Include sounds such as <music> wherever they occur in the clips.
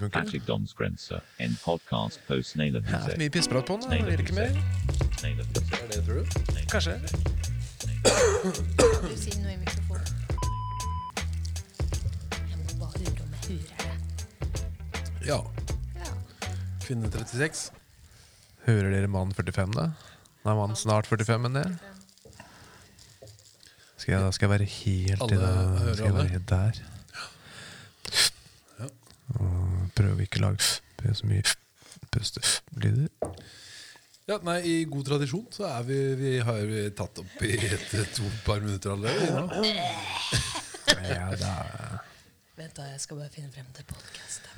Funker. Fattigdomsgrenser, en podkast på Ja, mye pissprat på den, det ikke mer? Er det, tror du? Kanskje. Du sier noe i mikrofonen. Jeg må bare høre om jeg hører det. Ja. Ja. Kvinne 36. Hører dere mann 45, da? Nei, mann snart 45, men det. Skal jeg, da skal jeg være helt i det Skal jeg være helt der. Ja. Og å ikke lage så mye pustelyder. Ja, nei, I god tradisjon så er vi Vi har vi tatt opp i et, to par minutter allerede. <laughs> Ja, da, Vent, da. Jeg skal bare finne frem til podkastet.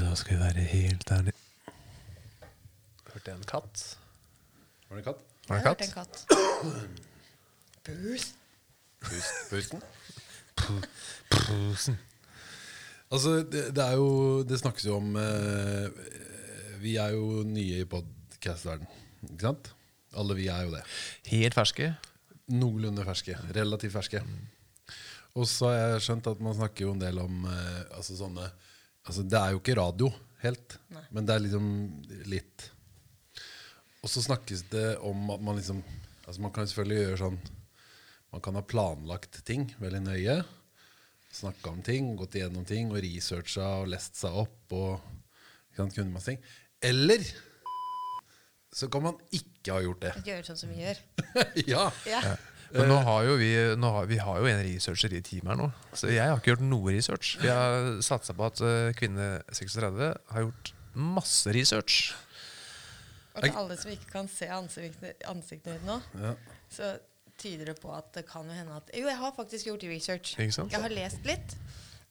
da skal vi være helt ærlige. Hørte jeg en katt? Var det en katt? Var det Jeg en hørte en katt. Pust, pusten? Pusen. Altså, det, det er jo Det snakkes jo om eh, Vi er jo nye i podcast-verden, ikke sant? Alle vi er jo det. Helt ferske. Noenlunde ferske. Relativt ferske. Og så har jeg skjønt at man snakker jo en del om eh, altså sånne altså Det er jo ikke radio helt, Nei. men det er liksom litt. Og så snakkes det om at man liksom Altså Man kan selvfølgelig gjøre sånn Man kan ha planlagt ting veldig nøye. Snakka om ting, gått igjennom ting og researcha og lest seg opp. og sant, kunne masse ting. Eller så kan man ikke ha gjort det. Gjøre sånn som vi gjør. <laughs> ja. Ja. Men nå har jo vi, nå har, vi har jo en researcher i teamet her nå. Så jeg har ikke gjort noe research. Vi har satsa på at eh, kvinne 36 har gjort masse research. Og til alle som ikke kan se ansiktene, ansiktene dine nå, Ja. så tyder det på at det kan jo hende at Jo, jeg har faktisk gjort research. Ikke sant? Jeg har lest litt,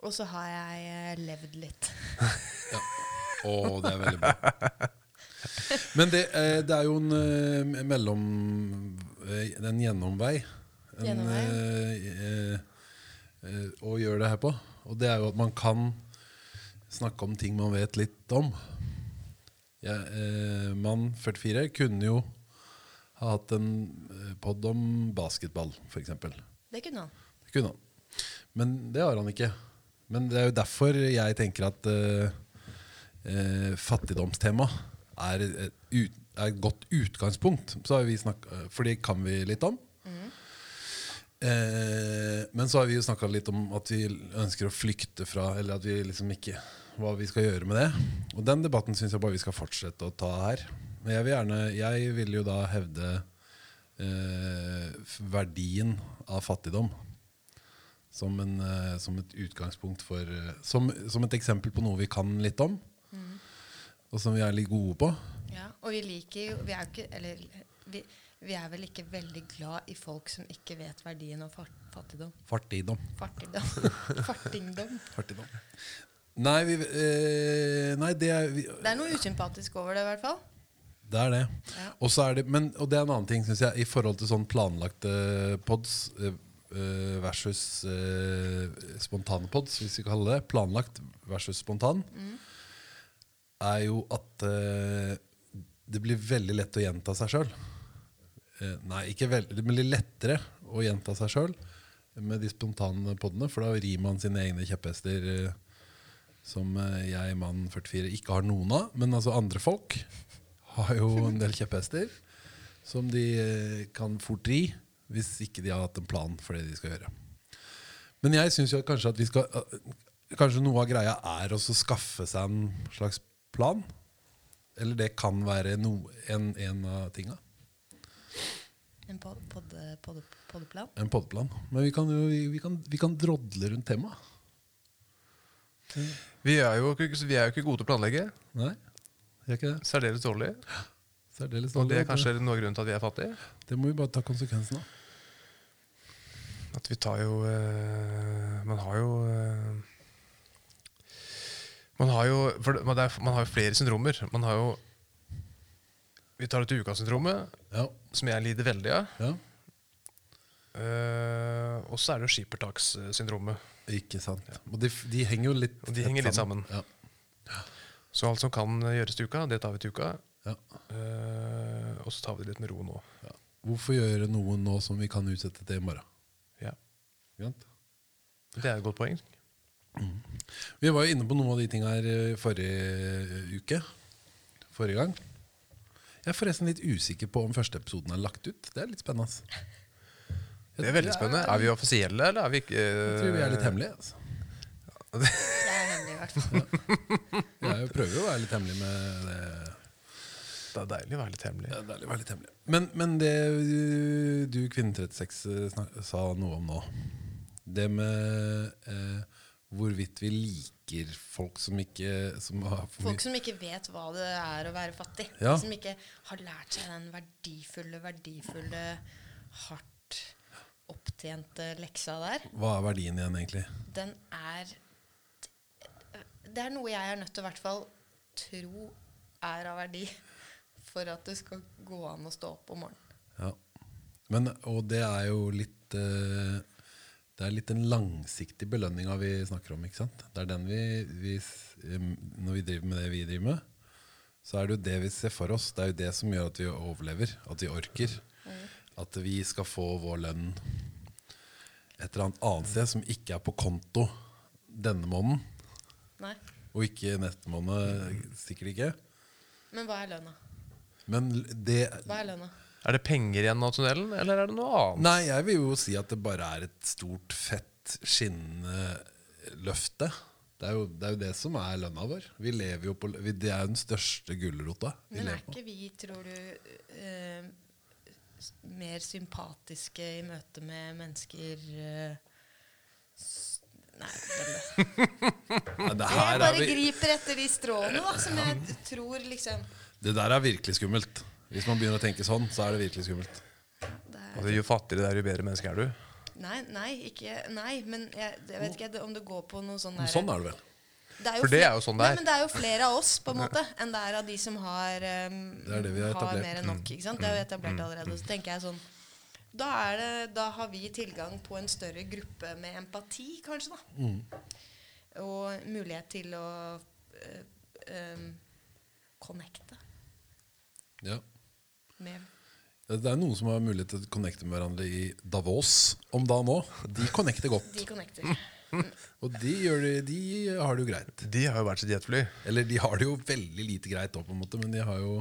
og så har jeg eh, levd litt. <laughs> Å, det er veldig bra. Men det, eh, det er jo en eh, mellom En gjennomvei. En, Gjennomvei, eh, eh, eh, å gjøre det her på. Og det er jo at man kan snakke om ting man vet litt om. Ja, eh, mann 44 kunne jo ha hatt en eh, pod om basketball, f.eks. Det kunne han. Det kunne han. Men det har han ikke. Men det er jo derfor jeg tenker at uh, uh, fattigdomstema er et, ut, er et godt utgangspunkt. Så har vi snakket, for det kan vi litt om. Eh, men så har vi jo snakka litt om at vi ønsker å flykte fra Eller at vi liksom ikke Hva vi skal gjøre med det. Og den debatten syns jeg bare vi skal fortsette å ta her. Men jeg vil gjerne Jeg vil jo da hevde eh, verdien av fattigdom som, en, eh, som et utgangspunkt for eh, som, som et eksempel på noe vi kan litt om, og som vi er litt gode på. Ja, og vi liker jo Vi er jo ikke Eller vi, vi er vel ikke veldig glad i folk som ikke vet verdien av fattigdom. Fartigdom Fartigdom. <laughs> Fartingdom. Fattigdom. Nei, vi, eh, nei det, er, vi, Det er noe usympatisk over det, i hvert fall. Det er det. Ja. Og så er det men, og det er en annen ting, syns jeg, i forhold til sånn planlagte pods eh, eh, versus eh, spontane pods, hvis vi kaller det Planlagt versus spontan, er jo at det blir veldig lett å gjenta seg sjøl. Nei, ikke veldig, det blir lettere å gjenta seg sjøl med de spontane podene, for da rir man sine egne kjepphester som jeg, mann 44, ikke har noen av. Men altså andre folk har jo en del kjepphester som de eh, kan fort ri hvis ikke de har hatt en plan for det de skal gjøre. Men jeg syns kanskje at vi skal eh, Kanskje noe av greia er også å skaffe seg en slags plan. Eller det kan være no, en, en av tinga. En pod, pod, pod, podplan. En podplan. Men vi kan jo vi, vi kan, vi kan drodle rundt temaet. Vi er jo ikke, vi er jo ikke gode til å planlegge. Nei? Gjør ikke det? Særdeles dårlig. Særdeles Og det er kanskje noe av grunnen til at vi er fattige. Det må vi bare ta konsekvensen av. At vi tar jo eh, Man har jo eh, Man har jo man, er, man har jo flere syndromer. Man har jo Vi tar dette ukasyndromet, Ja. som jeg lider veldig av. ja. Uh, og så er det jo skippertakssyndromet. Ikke sant. Og de, de henger jo litt de henger litt sammen. Ja. Så alt som kan gjøres til uka, det tar vi til uka. Ja. Uh, og så tar vi det litt med ro nå. Ja. Hvorfor gjøre noe nå som vi kan utsette til i morgen? Ja. Ikke? Det er et godt poeng. Vi var jo inne på noen av de tinga her eh, forrige uke. Forrige gang. Jeg er forresten litt usikker på om første episoden er lagt ut. Det er litt spennende. Altså. Det er veldig spennende. Er vi offisielle, eller er vi ikke Jeg tror vi er litt hemmelige. Altså. Jeg er hemmelig, i hvert fall. <laughs> Jeg prøver jo å være litt hemmelig med det. Det er deilig å være litt hemmelig. Det er deilig å være litt hemmelig. Men, men det du, du Kvinne36 sa noe om nå, det med eh, hvorvidt vi liker folk som ikke som har for Folk som ikke vet hva det er å være fattig. Ja. Som ikke har lært seg den verdifulle, verdifulle, hardt opptjente leksa der. Hva er verdien igjen, egentlig? Den er Det er noe jeg er nødt til å hvert fall tro er av verdi for at det skal gå an å stå opp om morgenen. Ja. Men, og det er jo litt uh, Det er litt den langsiktige belønninga vi snakker om. ikke sant? Det er den vi, vi Når vi driver med det vi driver med, så er det jo det vi ser for oss. Det er jo det som gjør at vi overlever, at vi orker. At vi skal få vår lønn et eller annet annet sted som ikke er på konto denne måneden. Og ikke neste sikkert ikke. Men hva er lønna? Men det Hva er lønna? Er det penger igjen av tunnelen, eller er det noe annet? Nei, jeg vil jo si at det bare er et stort, fett, skinnende løfte. Det er, jo, det er jo det som er lønna vår. Vi lever jo på, vi, det er jo den største gulrota vi Men er lever på. ikke vi, tror du, eh, s- mer sympatiske i møte med mennesker eh, s- Nei. <laughs> Ja, det, Jeg er bare vi, griper etter de stråene, da, som jeg tror liksom det der er virkelig skummelt. Hvis man begynner å tenke sånn, så er det virkelig skummelt. det er, Altså, jo fattigere det er, jo bedre menneske er du. Nei, nei, ikke Nei, men jeg, jeg vet ikke om det går på noe sånn der- sånn er det vel. Det For det er jo sånn det Nei, er. men det er jo flere av oss på en måte enn det er av de som har, um, Det er det vi har etablert. Mm. mer enn nok. Ikke sant? Det er jo etablert allerede. Så tenker jeg sånn da, er det, da har vi tilgang på en større gruppe med empati, kanskje. da Mm. Og mulighet til å øh, øh, connecte Ja. med Det er noen som har mulighet til å connecte med hverandre i Davos om dagen nå. De connecter godt. <laughs> De connecter. <laughs> Og de, gjør det, de har det jo greit. De har jo vært sitt jetfly. Eller de har det jo veldig lite greit òg, på en måte, men de har jo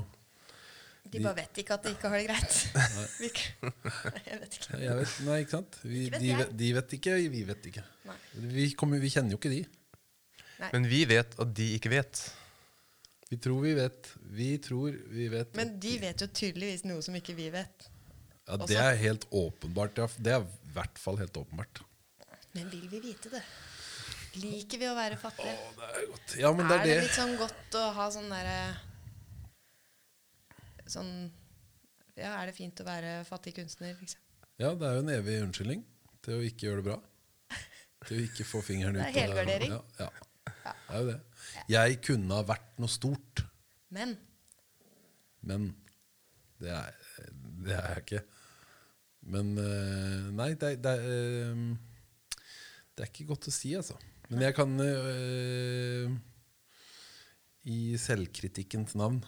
De bare vet ikke at de ikke har det greit. <laughs> Vi jeg vet ikke. jeg vet, Nei, ikke sant? Vi, Ikke vet de, vet, de vet ikke, vi vet ikke. Nei. Vi, kommer, vi kjenner jo ikke de. Men vi vet at de ikke vet. Vi tror vi vet. Vi tror vi vet. Men de vet jo tydeligvis noe som ikke vi vet. ja, det er helt åpenbart. Det er i hvert fall helt åpenbart. Men vil vi vite det? Liker vi å være fattige? Åh, Det er godt. Ja, men det er er det det. litt sånn godt å ha sånn derre Sånn Ja, er det fint å være fattig kunstner, liksom? Ja, det er jo en evig unnskyldning til å ikke gjøre det bra. Til å ikke få fingeren ut. Det er helvurdering. helgardering. Ja, ja. Det er jo det. Jeg kunne ha vært noe stort, Men men det er, det er jeg ikke. Men eh, Nei, det det, er, eh, det er ikke godt å si, altså. Men jeg kan øh, I selvkritikkens navn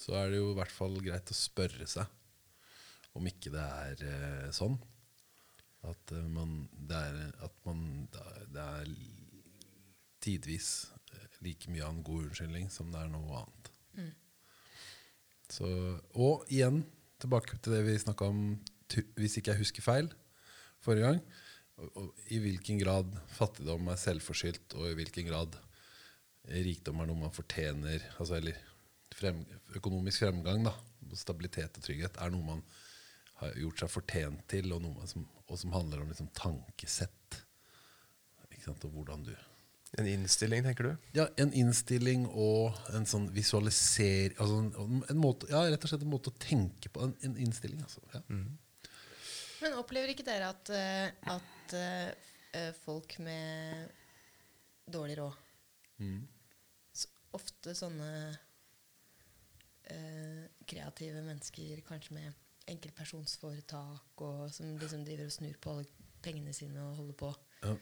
så er det jo i hvert fall greit å spørre seg om ikke det er eh, sånn. At eh, man Det er, at man, det er, tidvis eh, like mye av en god unnskyldning som det er noe annet. Så, og igjen, tilbake til det vi snakka om, hvis ikke jeg husker feil, forrige gang. Og, og I hvilken grad fattigdom er selvforskyldt, og i hvilken grad rikdom er noe man fortjener. Altså, eller frem, økonomisk fremgang da, stabilitet og trygghet er noe man har gjort seg fortjent til, og, noe som, og som handler om liksom, tankesett. Ikke sant, og hvordan du En innstilling, tenker du? ja, en innstilling og en sånn visualiser... Altså en, en måte, ja, rett og slett en måte å tenke på. En, en innstilling, altså. Ja. Men opplever ikke dere at, eh, at eh, eh, folk med dårlig råd Mm. så Ofte sånne kreative mennesker, kanskje med enkeltpersonsforetak, og som liksom driver og snur på alle pengene sine og holder på. Ja.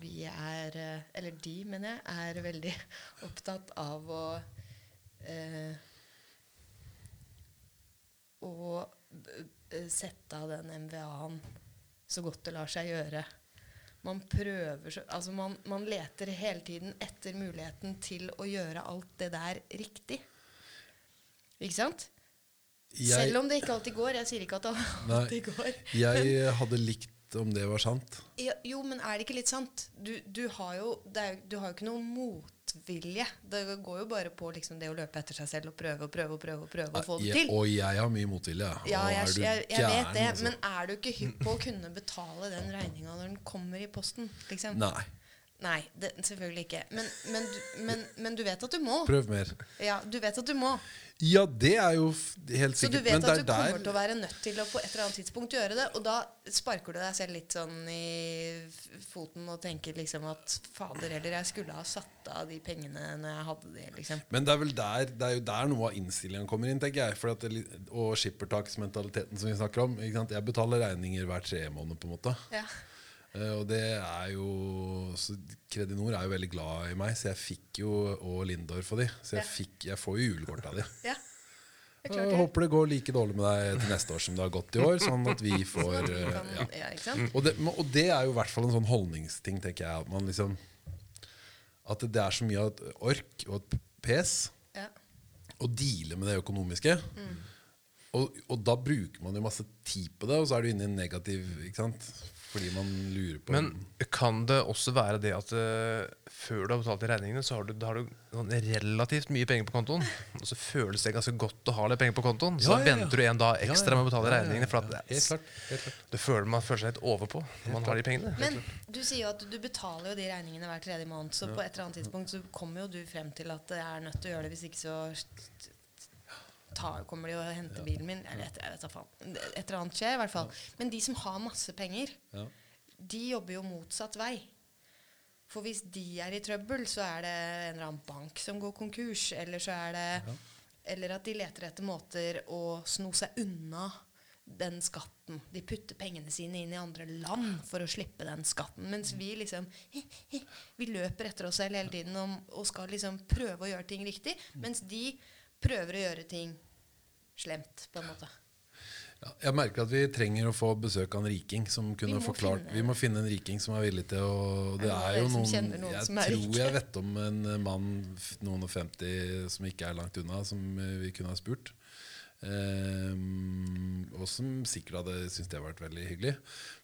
Vi er, eh, eller de, mener jeg, er veldig <laughs> opptatt av å eh, Å eh, sette av den MVA-en så godt det lar seg gjøre man prøver så Altså man, man leter hele tiden etter muligheten til å gjøre alt det der riktig. Ikke sant? Jeg, Selv om det ikke alltid går. Jeg sier ikke at det Nei. alltid går. jeg hadde likt om det var sant. Ja, jo, men er det ikke litt sant? Du, du, har, jo, det er, du har jo ikke noe motvilje. Det går jo bare på liksom det å løpe etter seg selv og prøve og prøve og prøve, og prøve å få det Jeg, til. og jeg har mye motvilje. Ja, jeg, jeg, jeg, jeg vet det, altså? men er du ikke hypp på å kunne betale den regninga når den kommer i posten? Liksom? Nei. Nei, det, selvfølgelig ikke. Men, men, men, men du vet at du må. Prøv mer. Ja, du vet at du må. Ja, det er jo helt Så du vet at du kommer der til å være nødt til å på et eller annet tidspunkt gjøre det. Og da sparker du deg selv litt sånn i foten og tenker liksom at fader heller, jeg skulle ha satt av de pengene når jeg hadde de, liksom. Men det er vel der Det er jo der noe av innstillingen kommer inn, tenker jeg. At det, og skippertaksmentaliteten som vi snakker om. Ikke sant? Jeg betaler regninger hver tre måned, på en måte. Ja. Eh, og det er jo Kredinor er jo veldig glad i meg, så jeg fikk jo Og Lindorf og de. Så jeg, fikk, jeg får jo julekort av de. <laughs> ja. Jeg håper det går like dårlig med deg til neste år som det har gått i år. Sånn at vi <laughs> får Sånn du eh, ja. og, det, og det er jo i hvert fall en sånn holdningsting, tenker jeg. At man liksom At det er så mye av et ork og et pes Ja. å deale med det økonomiske. Og, og da bruker man jo masse tid på det, og så er du inne i en negativ ikke sant? Fordi man lurer på Men kan det også være det at uh, før du har betalt de regningene, så har du, da har du sånn relativt mye penger på kontoen, og så føles det ganske godt å ha litt penger på kontoen. Så Ja, ja, ja. venter du en dag ekstra ja. med å betale regningene. For at det, Helt klart. Helt klart. det føler, man føler seg litt overpå når man har de pengene. Men du sier jo at du betaler jo de regningene hver tredje måned, så på et eller annet tidspunkt så kommer jo du frem til at det er nødt til å gjøre det, hvis ikke så ta, kommer de og henter bilen min. Eller et, jeg vet da faen. Et eller annet skjer i hvert fall. Men de som har masse penger, Ja. de jobber jo motsatt vei. For hvis de er i trøbbel, så er det en eller annen bank som går konkurs. Eller så er det Eller at de leter etter måter å sno seg unna den skatten. De putter pengene sine inn i andre land for å slippe den skatten. Mens vi liksom <laughs> Vi løper etter oss selv hele tiden om, og skal liksom prøve å gjøre ting riktig. Mens de prøver å gjøre ting slemt, på en måte. Ja, jeg merker at vi trenger å få besøk av en riking som kunne vi forklart finne- Vi må finne en riking som er villig til å Det Er er jo noen noen Jeg tror jeg vet om en mann noen og 50 som ikke er langt unna, som eh, vi kunne ha spurt. Um, og som sikkert hadde syntes det hadde vært veldig hyggelig.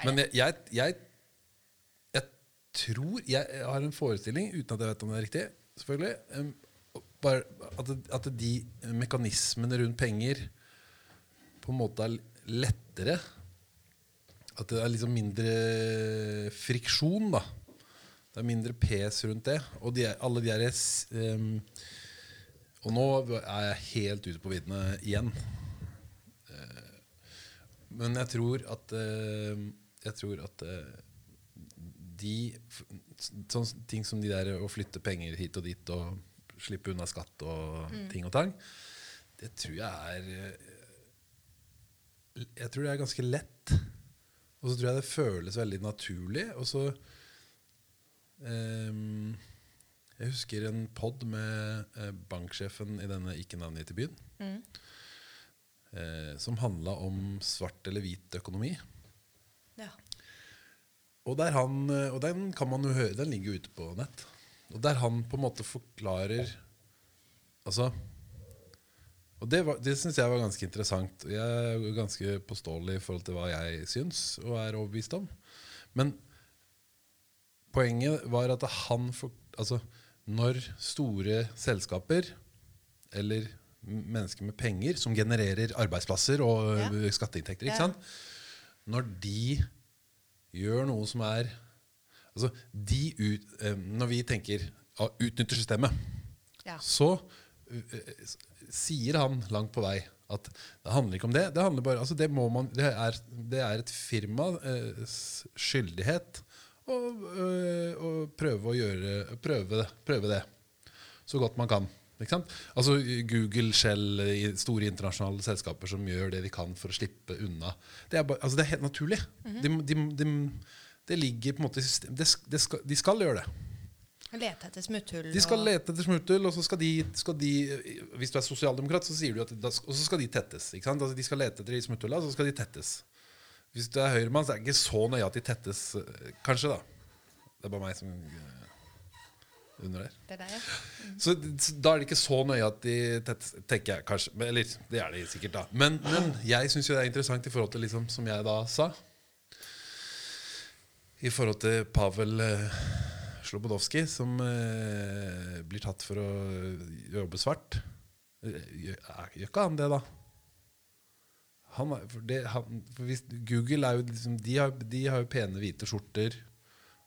Men jeg, jeg, jeg, jeg tror Jeg har en forestilling, uten at jeg vet om det er riktig, selvfølgelig. em, bare at, at de mekanismene rundt penger på en måte er lettere. At det er liksom mindre friksjon, da. Det er mindre pes rundt det. Og de, alle de her um, Og nå er jeg helt ute på viddene igjen. Uh, men jeg tror at uh, Jeg tror at uh, de Sånne ting som de der å flytte penger hit og dit og slippe unna skatt og ting og tang, det tror jeg er eh, Jeg tror det er ganske lett. Og så tror jeg det føles veldig naturlig. Og så um, Jeg husker en pod med eh, banksjefen i denne ikke navngitte byen. Mm. Uh, som handla om svart eller hvit økonomi. Ja. Og, han, og den kan man jo høre, den ligger jo ute på nett. Og der han på en måte forklarer Altså Og det, var- det syns jeg var ganske interessant. Jeg er jo ganske påståelig i forhold til hva jeg syns og er overbevist om. Men poenget var at han for, Altså, når store selskaper eller m- mennesker med penger som genererer arbeidsplasser og Ja. ø, skatteinntekter, ikke Ja. sant? Når de gjør noe som er Altså, de ut, eh, Når vi tenker å utnytter systemet, Ja. så eh, sier han langt på vei at det handler ikke om det. Det, bare, altså det, må man, det, er, det er et firmas skyldighet å, å prøve å gjøre prøve, det- prøve det så godt man kan. Altså Google, Shell, store internasjonale selskaper som gjør det de kan for å slippe unna. Det er, bare, altså det er helt naturlig. de, de, de, det ligger på en måte i systemet. det, det skal, De skal gjøre det. Lete etter smutthull. De skal lete etter smutthull, og så skal de, skal de Hvis du er sosialdemokrat, så sier du at da, og så skal de tettes. Ikke sant? Altså, de skal lete etter de smutthulla, så skal de tettes. Hvis du er høyremann, så er det ikke så nøye at de tettes, eh, kanskje, da. Det er bare meg som eh, under der. Det er deg, ja. Så, så da er det ikke så nøye at de tettes, tenker jeg kanskje Eller det er de sikkert, da. Men, men jeg syns jo det er interessant i forhold til liksom, som jeg da sa. I forhold til Pavel eh, Slobodowski, som eh, blir tatt for å jobbe svart. Eh, Gjør, er- ikke han det, da? Han, er- for det, han, for hvis, Google er jo liksom de har, de har jo pene hvite skjorter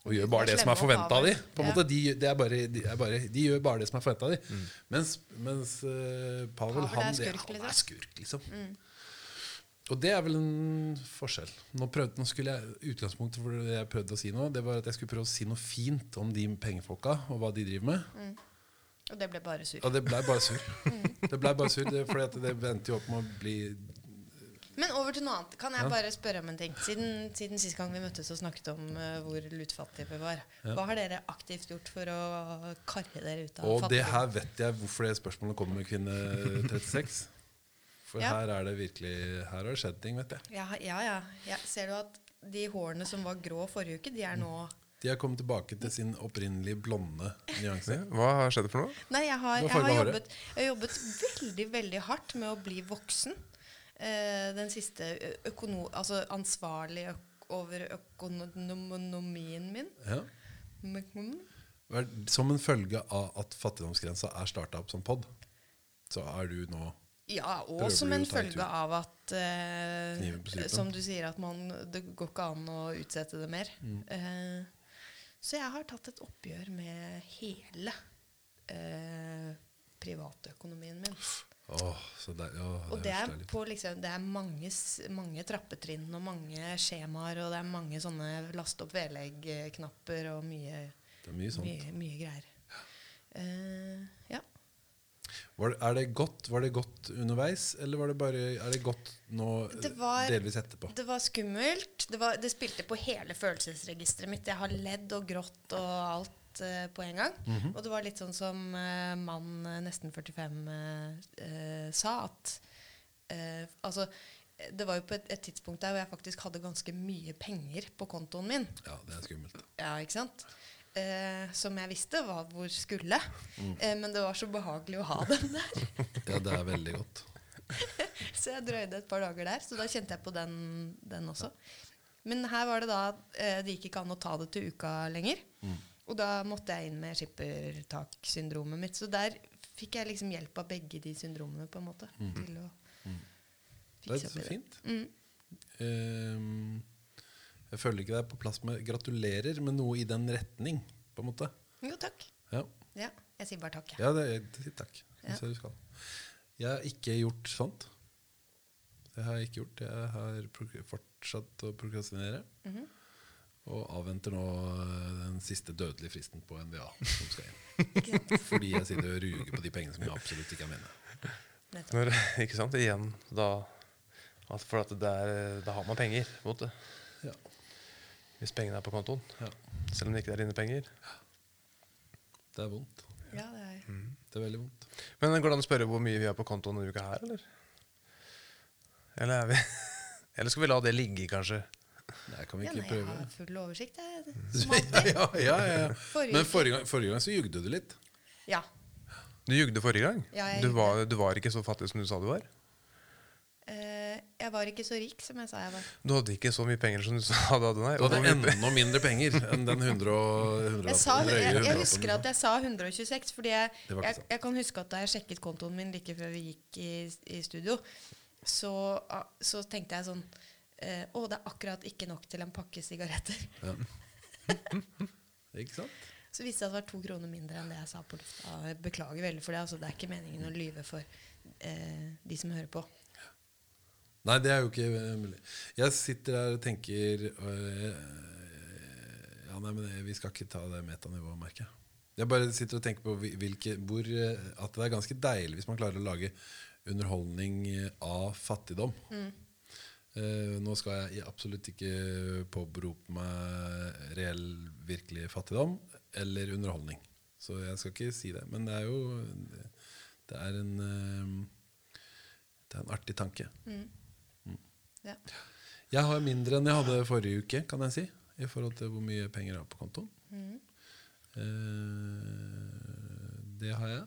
og gjør bare det som er forventa av dem. På en måte, de, det er bare, de, er bare, de gjør bare det som er forventa av dem. Mens, mens uh, Pavel, Pavel er han, det, skurk, han liksom. er skurk, liksom. Og det er vel en forskjell. Nå, prøvde, nå skulle jeg Utgangspunktet for det jeg prøvde å si nå, det var at jeg skulle prøve å si noe fint om de pengefolka og hva de driver med. Og det ble bare sur. Og det blei bare surr. Det ble bare surr, <laughs> For det endte jo opp med å bli Men over til noe annet. Kan jeg Ja. bare spørre om en ting? Siden, siden sist gang vi møttes og snakket om uh, hvor lutfattige vi var. Hva har dere aktivt gjort for å karre dere ut av Og det her vet jeg hvorfor det spørsmålet kommer med kvinne 36. For Ja. her er det virkelig Her har det skjedd ting, vet jeg. Ja, ja, ja. ja. Ser du at de hårene som var grå forrige uke, de er nå De har kommet tilbake til sin opprinnelige blonde nyanse. <laughs> Hva har skjedd for noe? Nei, jeg har, jeg har, jobbet, jeg har jobbet veldig, veldig hardt med å bli voksen. Eh, den siste økono... Altså ansvarlig øk over økonomien min. Ja. Mm. Som en følge av at fattigdomsgrensa er starta opp som pod, så er du nå Ja, og som en følge av at strupen? Som du sier, at man, det går ikke an å utsette det mer. Mm. Uh, så jeg har tatt et oppgjør med hele uh, privatøkonomien min. Så det, ja, Og det er, på liksom, det er mange, mange trappetrinn og mange skjemaer, og det er mange sånne last opp vedlegg-knapper og mye, Det mye sånt. mye, mye greier. Uh, ja. Var, det- det godt, var det godt underveis, eller var det bare, er det godt nå Det var- delvis etterpå? Det var skummelt. Det, var, det spilte på hele følelsesregisteret mitt. Jeg har ledd og grått og alt uh, på en gang. Mhm. Og det var litt sånn som uh, mann eh, nesten 45 uh, sa, at Altså, det var jo på et, et tidspunkt der hvor jeg faktisk hadde ganske mye penger på kontoen min. Ja, det er skummelt. Ja, ikke sant? Eh, som jeg visste var hvor skulle. Mm. Eh, men det var så behagelig å ha dem der. <laughs> Ja, det er veldig godt. <laughs> Så jeg drøyde et par dager der, så da kjente jeg på den, den også. Men her var det da eh, Det gikk ikke an å ta det til uka lenger. Mm. Og da måtte jeg inn med skippertaksyndromet mitt. Så der fikk jeg liksom hjelp av begge de syndromene, på en måte. Til å Mm. Fikse er opp så i det. fint. Mm. Ehm, jeg føler ikke det er på plass med gratulerer, men noe i den retning, på en måte. Jo, takk. Ja, Ja, jeg sier bare takk. ja det, det, takk. Ja. jeg du skal. Jeg har ikke gjort sånt. Det har jeg ikke gjort. Jeg har fortsatt å prokrastinere. Mhm. Og avventer nå øh, den siste dødelige fristen på NVA. Som skal inn. <laughs> Fordi jeg sitter og ruger på de pengene som jeg absolutt ikke er mine. Når, <laughs> ikke sant? Igjen da at For at det er, da har man penger. på en måte. Ja. Hvis pengene er på kontoen. Ja. Selv om det ikke er dine penger. Det er vondt. Ja, det er Det er veldig vondt. Men går det an å spørre hvor mye vi har på kontoen denne uka her, eller? Eller, er vi <laughs> eller skal vi la det ligge, kanskje? Nei, kan vi ja, ikke prøve. Jeg har full oversikt, jeg. <laughs> Som alltid. ja, ja, ja. Forrige Men forrige gang, forrige gang så jugde du litt. Ja. Du jugde forrige gang. Ja, jeg du, var, du var ikke så fattig som du sa du var. Jeg var ikke så rik som jeg sa jeg var. Du hadde ikke så mye penger som du sa du hadde, nei. Du hadde enda mindre penger enn den 100 og 100 Jeg, sa, jeg, jeg jeg, husker at jeg sa 126, fordi jeg, jeg, jeg kan huske at da jeg sjekket kontoen min like før vi gikk i, i studio, så, ah, så tenkte jeg sånn eh, Å, det er akkurat ikke nok til en pakke sigaretter. Ja. <laughs> Ikke sant? Så viste det seg at det var to kroner mindre enn det jeg sa på lufta. Jeg beklager veldig for det. Altså, det er ikke meningen å lyve for eh, de som hører på. Nei, det er jo ikke eh, mulig. Jeg sitter her og tenker øh, Ja, nei, men vi skal ikke ta det metanivået, merker jeg. Jeg bare sitter og tenker på hvilke, hvor, eh, at det er ganske deilig hvis man klarer å lage underholdning av fattigdom. Eh, nå skal jeg absolutt ikke påberope meg reell, virkelig fattigdom eller underholdning. Så jeg skal ikke si det. Men det er jo Det er en, eh, det er en artig tanke. Ja. Jeg har mindre enn jeg hadde forrige uke, kan jeg si. i forhold til hvor mye penger jeg har på kontoen. Mm. Eh, det har jeg.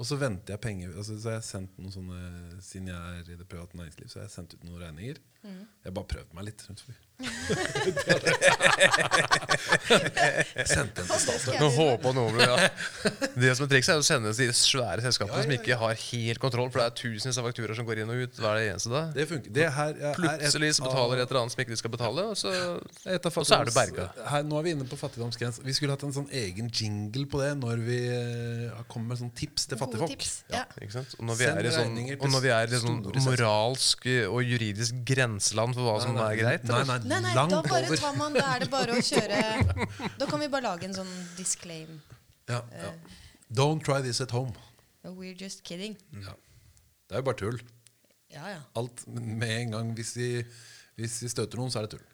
Og så venter jeg penger altså, Så har jeg sendt noen sånne Siden jeg er i det private næringsliv, så har jeg sendt ut noen regninger. Mm. Jeg har bare prøvd meg litt. rundt forbi. <laughs> <laughs> Sendte en til Statoil. Håpa noe ble ja. Det som er trikset, er å sende til de svære selskapene Ja, ja, som ikke har helt kontroll, for det er tusenvis av fakturaer som går inn og ut hver eneste dag. Det funker. Det her er- er Plutselig så betaler de et eller annet som ikke de skal betale, og så Et av Og så er det berga. Her, nå er vi inne på fattigdomsgrensen. Vi skulle hatt en sånn egen jingle på det når vi eh, har kommet med sånn tips til fattige fattigfolk. tips. Ja. Og når vi er i sånn, og når vi er i sånn moralsk og juridisk grenseland for hva som er greit Nei, nei, Nei, nei, langt da bare over. tar man Da er det bare å <laughs> kjøre Da kan vi bare lage en sånn disclaim. Ja, ja. Don't try this at home. We're just kidding. Ja. Det er jo bare tull. Ja, ja. Alt med en gang hvis vi, hvis vi støter noen, så er det tull.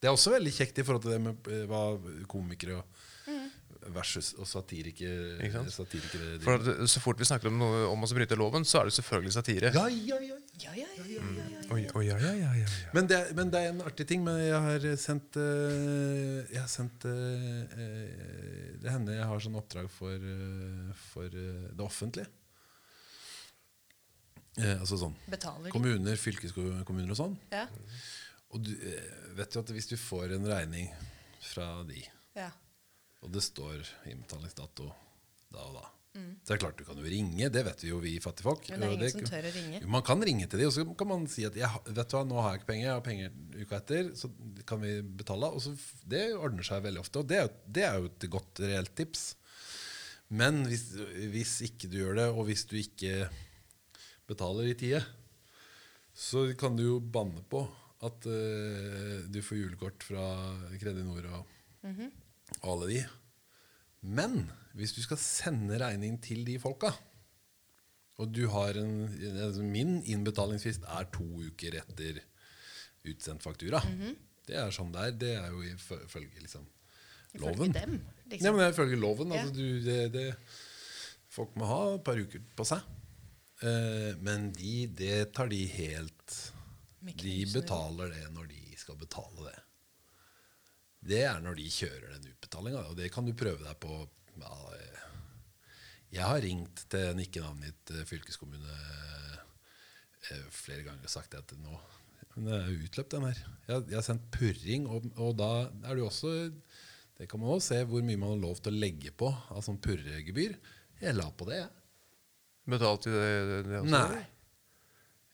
Det er også veldig kjekt i forhold til det med eh, hva komikere og versus og satirikere, satirikere For at Så fort vi snakker om noe om å bryte loven, så er det selvfølgelig satire. ja, ja, ja. Ja, ja, ja, ja, ja, ja. Oi, oi, ja, ja, ja, ja, ja. Men det, er- men det er en artig ting. Men jeg har sendt uh, Jeg har sendt uh, Det hender jeg har sånn oppdrag for, uh, for det offentlige. Eh, altså sånn Betaler kommuner, fylkeskommuner og sånn. Ja. Og du vet jo at hvis du får en regning fra de, ja. og det står innbetalingsdato da og da Så er klart du kan jo ringe, det vet vi jo vi fattigfolk. folk Men det er ingen ingen som tør å ringe. Jo, Man kan ringe til dem, og så kan man si at jeg, vet du hva, nå har jeg ikke penger, jeg har penger uka etter, så kan vi betale. Og så Det ordner seg veldig ofte, og det det er jo et godt reelt tips. Men hvis, hvis ikke du gjør det, og hvis du ikke betaler i tide, så kan du jo banne på at uh, du får julekort fra Kredinor og, og alle de. Men hvis du skal sende regning til de folka, og du har en altså Min innbetalingsfrist er to uker etter utsendt faktura. Det er sånn det er. Det er jo ifølge liksom, Ifølge loven. dem, liksom. Ja, men det er ifølge loven. Ja. Altså, du, det, det, folk må ha et par uker på seg. Uh, men de, det tar de helt De betaler det når de skal betale det. Det er når de kjører den utbetalinga, og det kan du prøve deg på. Ja, eh, jeg har ringt til en ikke-navngitt eh, fylkeskommune eh, flere ganger og sagt at nå men det er jo utløpt, den her. Jeg, har- jeg har sendt purring, og, og da er det jo også Det kan man også se hvor mye man har lov til å legge på av sånn purregebyr. Jeg la på det, jeg. Betalte de det, det også? Nei.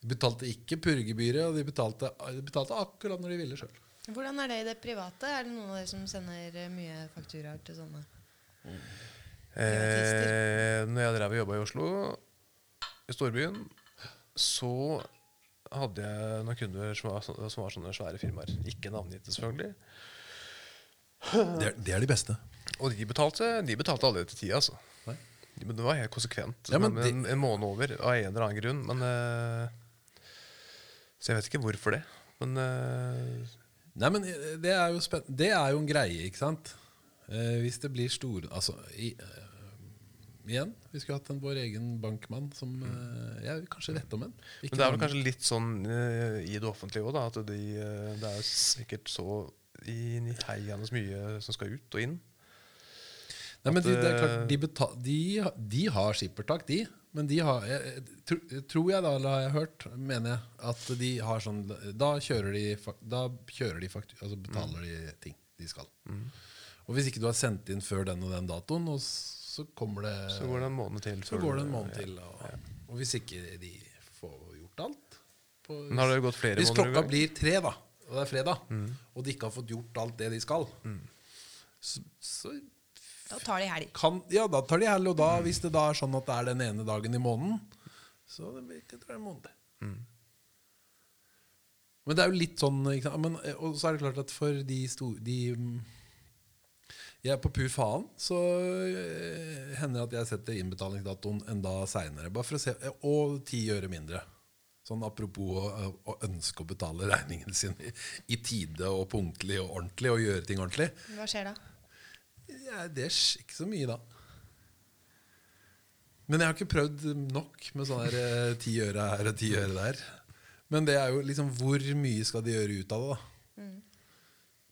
De betalte ikke purregebyret, og de betalte, de betalte akkurat når de ville sjøl. Hvordan er det i det private? Er det noen av dere som sender mye fakturaer til sånne? Eh, når jeg drev og jobba i Oslo, i storbyen, så hadde jeg noen kunder som var, som var sånne svære firmaer. Ikke navngitte, selvfølgelig. Det, er- det er de beste. Og de betalte, de betalte aldri til tida, altså. Nei. De, men det var helt konsekvent. Ja, men men en, en måned over, av en eller annen grunn. Men eh, Så jeg vet ikke hvorfor det. Men eh, Nei, men eh, det er jo Det er jo en greie, ikke sant? Eh, hvis det blir store Altså, i, eh, igjen, vi skulle hatt en vår egen bankmann som eh, Jeg vil kanskje rette om en. Ikke Men det er vel kanskje litt sånn eh, i det offentlige òg, at de, eh, det er sikkert så heiende mye som skal ut og inn. Nei, men de, det er klart, eh, de, betal, de, de har skippertak, de. Men de har jeg, tro- Tror jeg da, eller har jeg hørt, mener jeg, at de har sånn Da kjører de, da kjører de faktu- altså betaler de ting de skal. Mm. Og hvis ikke du har sendt inn før den og den datoen, og så kommer det Så går det en måned til. så går det en måned til. Og, og hvis ikke de får gjort alt på, Men har det gått flere Hvis klokka blir tre, da, og det er fredag, og de ikke har fått gjort alt det de skal, så, så Da tar de helg. kan, ja, da tar de helg, og da, hvis det da er sånn at det er den ene dagen i måneden, så det blir ikke det en måned. Men det er jo litt sånn ikke? Men, Og så er det klart at for de store de, mm, jeg er På pu faen så eh, hender det at jeg setter innbetalingsdatoen enda seinere. Se, Og ti øre mindre. Sånn apropos å, å ønske å betale regningen sin i, i tide og punktlig og ordentlig, og gjøre ting ordentlig. Hva skjer da? Ja, det er ikke så mye, da. Men jeg har ikke prøvd nok med sånn her eh, ti øre her og ti øre der. Men det er jo liksom hvor mye skal de gjøre ut av det, da?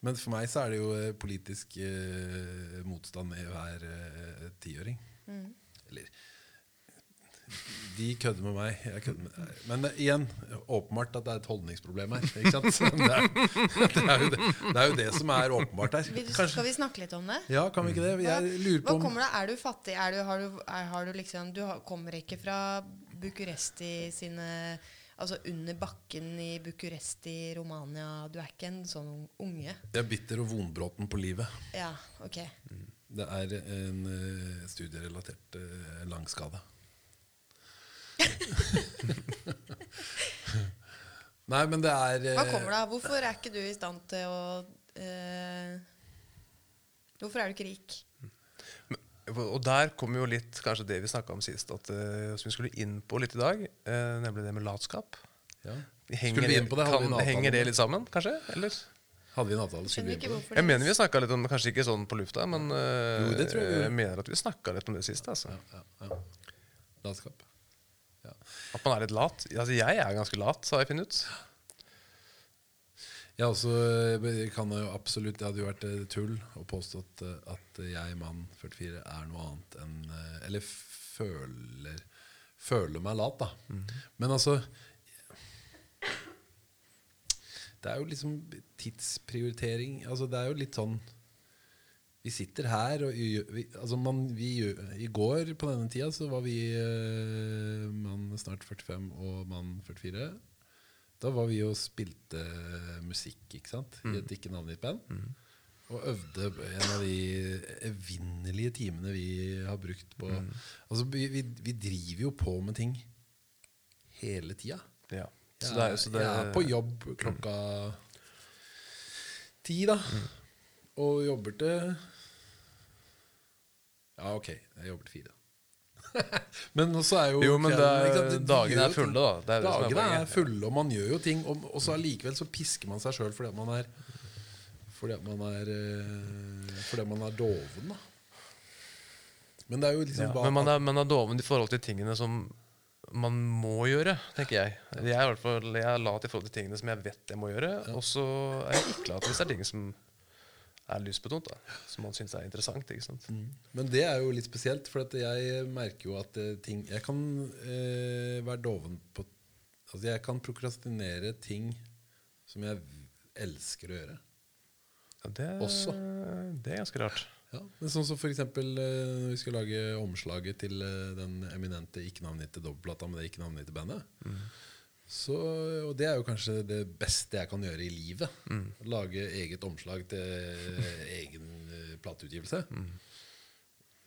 Men for meg så er det jo eh, politisk eh, motstand i hver eh, tiåring. Eller De kødder med meg. Jeg kødder med deg. Men det, igjen, åpenbart at det er et holdningsproblem her. Ikke sant? <laughs> Det er, det, er jo det, det er jo det som er åpenbart her. Du, skal vi snakke litt om det? Ja, kan vi ikke det? Jeg lurer på om kommer det? Er du fattig? Er du, har du, er, har du liksom Du har, kommer ikke fra Bucuresti sine Altså under bakken i Bucuresti, Romania. Du er ikke en sånn unge. Jeg er bitter og vonbråten på livet. Ja, ok. Det er en uh, studierelatert uh, langskade. <laughs> Nei, men det er uh, Hva kommer det av? Hvorfor er ikke du i stand til å eh, Hvorfor er du ikke rik? Og der kommer jo litt kanskje det vi snakka om sist, at, uh, som vi skulle inn på litt i dag, Uh, nemlig det med latskap. ja. Henger, Skulle vi inn på det? Hadde kan, en henger det litt sammen, kanskje? Eller? Hadde vi en avtale? Skulle vi inn på det? Jeg mener vi snakka litt om Kanskje ikke sånn på lufta, men uh, Jo, det tror jeg jeg mener at vi snakka litt om det sist. Altså. Ja, ja. Latskap. Ja. At man er litt lat. Altså, jeg er ganske lat, har jeg funnet ut. Jeg også jeg kan jo absolutt Det hadde jo vært eh, tull å påstå at, eh, at jeg, mann 44, er noe annet enn eh, Eller føler Føler meg lat, da. Men altså Det er jo liksom tidsprioritering altså Det er jo litt sånn Vi sitter her og vi, altså man, vi, I går på denne tida så var vi mann snart 45 og mann 44. Da var vi og spilte musikk ikke sant? i et ikke navngitt band. Og øvde en av de evinnelige timene vi har brukt på Altså vi, vi, vi driver jo på med ting hele tida. Ja. Så Jeg, er, så det, jeg er på jobb klokka ti, da. Og jobber til Ja, ok, jeg jobber til fire. <laughs> men også er jo Jo, men det er- du dagene er fulle, da. Det er det som er er, fulle, og man gjør jo ting. Og, og så allikevel så pisker man seg sjøl fordi at man er Fordi at man er eh, Fordi at man er doven, da. Men det er jo liksom ja. Men man er, man er doven i forhold til tingene som man må gjøre, tenker jeg. Jeg er i hvert fall jeg er lat i forhold til tingene som jeg vet jeg må gjøre. Og så er jeg ikke lat hvis det er ting som er lystbetont, da. som man syns er interessant. ikke sant? Men det er jo litt spesielt, for at jeg merker jo at eh, ting Jeg kan eh, være doven på Altså jeg kan prokrastinere ting som jeg elsker å gjøre. Ja, det, Også. det er ganske rart. Ja, men sånn som eksempel eh, når vi skal lage omslaget til eh, den eminente ikke-navngitte dobbeltplata med det ikke-navngitte bandet. Så, og det er jo kanskje det beste jeg kan gjøre i livet. Lage eget omslag til egen plateutgivelse. Mm.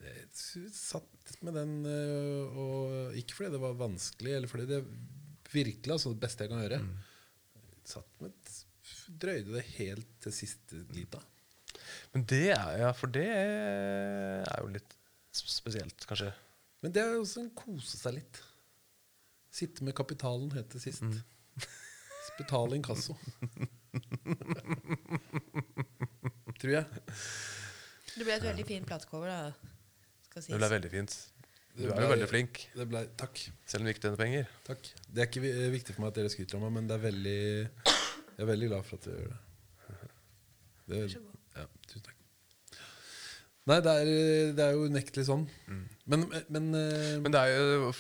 Jeg satt med den, eh, og ikke fordi det var vanskelig, eller fordi det virkelig altså det beste jeg kan gjøre. Satt med Drøyde det helt til siste lita. Men det er ja, for det er jo litt spesielt, kanskje. Men det er jo også en kose seg litt. Sitte med kapitalen het det sist. <laughs> Betale inkasso. Tror jeg. Det ble et veldig fint platecover, da. Skal sies. Det ble veldig fint. Du Det er jo veldig flink, Det ble, takk. selv om du ikke tjener penger. takk. Det er ikke viktig for meg at dere skryter av meg, men det er veldig, jeg er veldig glad for at dere gjør det. det er, ja, tusen takk. Nei, det er, det er jo unektelig sånn. Men, men, eh, Men det er jo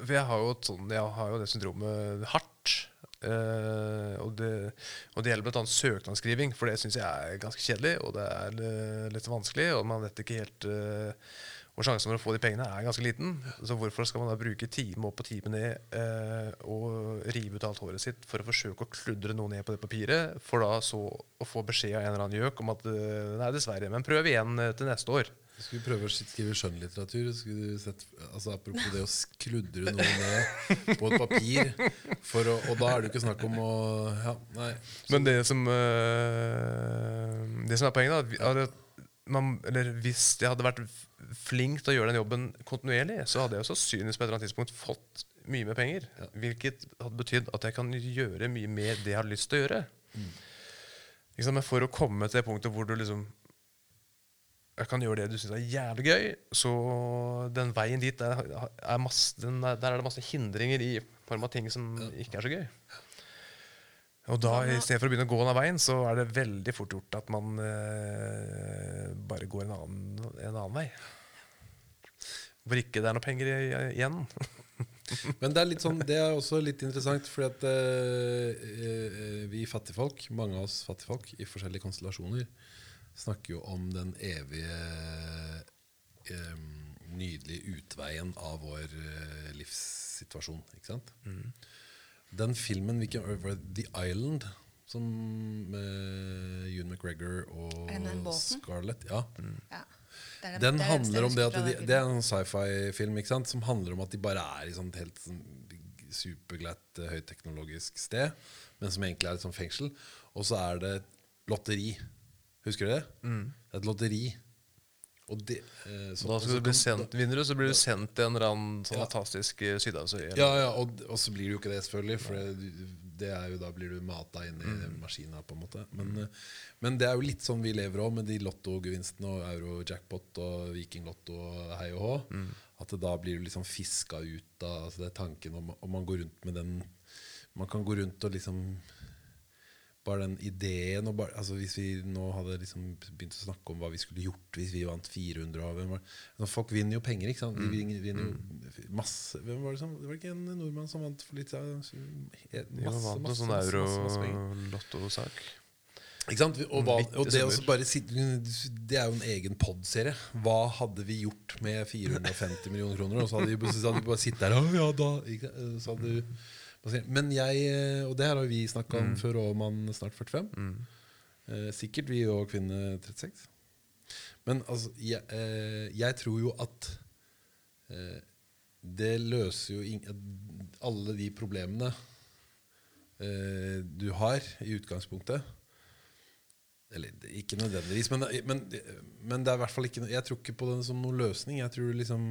For jeg har jo, sånn, jeg har jo det syndromet hardt. Uh, og, det, og det gjelder bl.a. søknadsskriving, for det syns jeg er ganske kjedelig. Og det er uh, litt vanskelig, og man vet ikke helt uh, Og sjansen for å få de pengene er ganske liten. Så hvorfor skal man da bruke time opp og time ned eh, og rive ut alt håret sitt for å forsøke å kludre noe ned på det papiret, for da så å få beskjed av en eller annen gjøk om at eh, nei, dessverre, men prøv igjen eh, til neste år. Skulle vi prøve å skrive skjønnlitteratur. Skulle du sett, altså Apropos det å skludre noe ned på et papir. Å, og da er det jo ikke snakk om å ja, Nei. Men det som, øh, det som er poenget, er at man, eller hvis jeg hadde vært flink til å gjøre den jobben kontinuerlig, så hadde jeg sannsynligvis på et eller annet tidspunkt fått mye mer penger. Hvilket hadde betydd at jeg kan gjøre mye mer det jeg har lyst til å gjøre. Mm. Liksom, Men for å komme til det punktet hvor du liksom jeg kan gjøre det du syns er jævlig gøy, så den veien dit er, er masse, den er, Der er det masse hindringer i form av ting som ikke er så gøy. Og da, i stedet for å begynne å gå den veien, så er det veldig fort gjort at man eh, bare går en annen, en annen vei. Hvor ikke det er noe penger i- igjen. <laughs> Men det er, litt sånn, det er også litt interessant, fordi at eh, eh, vi fattigfolk, mange av oss fattigfolk i forskjellige konstellasjoner, snakker jo om den evige eh, nydelige utveien av vår eh, livssituasjon. Ikke sant? Den filmen hvilken, The Island, som med Ewan McGregor og den? Scarlett ja. Ja. Det er Den det handler om det at de, Det er en sci-fi-film ikke sant? som handler om at de bare er i sånt helt sånn superglatt, eh, høyteknologisk sted, men som egentlig er et sånt fengsel. Og så er det lotteri. Husker du det? Mm. Det er et lotteri. Og det, eh, så- Da skal du bli sendt, vinner du, så blir du sendt til en eller annen sånn Ja. fantastisk eh, sydhavsøy. Ja, ja, og, og så blir du jo ikke det, selvfølgelig. For det, det er jo, da blir du mata inn i Mm. maskina, på en måte. Men, mm. men det er jo litt sånn vi lever òg, med de lottogevinstene og euro-jackpot og vikinglotto og hei og hå. Mm. At det da blir du liksom fiska ut av altså det er tanken om, om man går rundt med den Man kan gå rundt og liksom bare den ideen bare, altså Hvis vi nå hadde liksom begynt å snakke om hva vi skulle gjort hvis vi vant 400 av hvem var, altså Folk vinner jo penger, ikke sant? Mm. De vinner, vinner jo masse Hvem var det som Det var ikke en nordmann som vant for litt siden? Masse, var masse, sånn masse, masse, masse penger. euro-lottosak. Ikke sant? Og, hva, og det, bare det er jo en egen pod-serie. Hva hadde vi gjort med 450 millioner kroner? Og så hadde vi, bare- så hadde vi bare sittet der ja, da, så hadde du, Men jeg, eh, og det her har vi snakka om før òg, mann snart 45. Eh, sikkert vi og kvinne 36. Men altså, jeg, eh, jeg tror jo at eh, det løser jo ing- alle de problemene eh, du har i utgangspunktet. Eller ikke nødvendigvis, men, men, men det er i hvert fall ikke Jeg tror ikke på den som noen løsning. Jeg tror liksom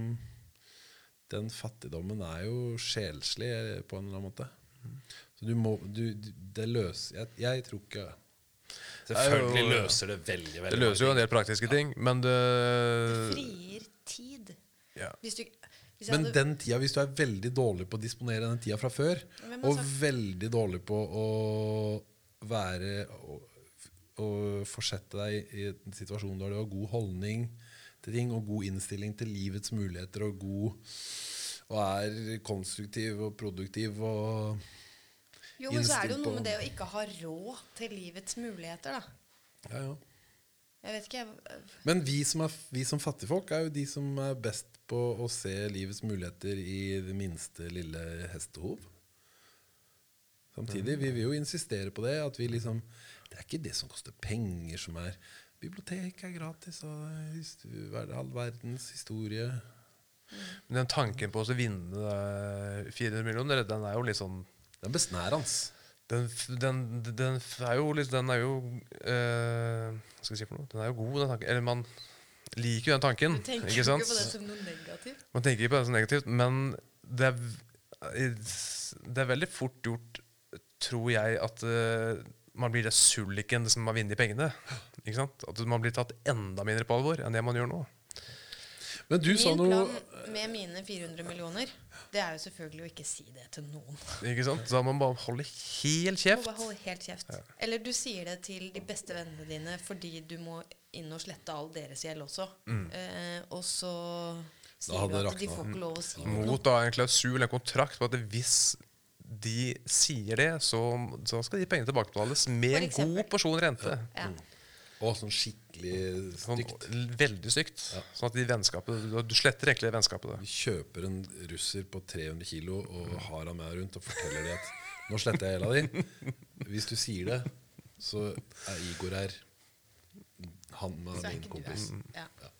Den fattigdommen er jo sjelslig på en eller annen måte. Så du må du, Det løser jeg, jeg tror ikke Selvfølgelig jo- løser det veldig, veldig Det løser jo en del praktiske ting, men det Det Frier tid. ja. Hvis du, hvis Men hadde, den tida, hvis du er veldig dårlig på å disponere den tida fra før, og sagt- veldig dårlig på å være og, å fortsette deg i en situasjon der du har god holdning til ting, og god innstilling til livets muligheter, og god og er konstruktiv og produktiv og jo, men så er det jo noe med det å ikke ha råd til livets muligheter, da. ja, ja. Jeg vet ikke, jeg Men vi som, er, vi som fattigfolk er jo de som er best på å se livets muligheter i det minste lille hestehov. Samtidig, vi vil jo insistere på det. At vi liksom Det er ikke det som koster penger, som er Bibliotek er gratis, og his- all verdens historie Men den tanken på å vinne eh, 400 millioner, den er jo litt sånn er besnærende. Den, den, den er jo Den er jo øh, skal jeg si for noe? Den er jo god, den tanken. Eller man liker jo den tanken. Du tenker ikke sant? ikke på det som noe negativt. Man tenker ikke på det som negativt, men det er, det er veldig fort gjort, tror jeg, at eh, man blir det sulliken som har vunnet pengene. Ikke sant? At man blir tatt enda mindre på alvor enn det man gjør nå. Men du sa Min noe plan med mine 400 millioner, det er jo selvfølgelig å ikke si det til noen. Ikke sant? Da må man bare holde helt kjeft. bare holde helt kjeft. Eller du sier det til de beste vennene dine fordi du må inn og slette all deres gjeld også. Eh, og så sier du at de får ikke lov å si noe. Mot da en klausul, en kontrakt på at hvis de sier det, så, så skal de pengene tilbakebetales med en god porsjon rente. Ja. Og sånn skikkelig Sånn, stygt. veldig stygt. Sånn at de vennskapet, du, du sletter egentlig det vennskapet. Da. Vi kjøper en russer på 300 kilo og har han med rundt og forteller det at nå sletter jeg gjelda di. Hvis du sier det, så er Igor her. Han med er din kompis. Ja. Ja.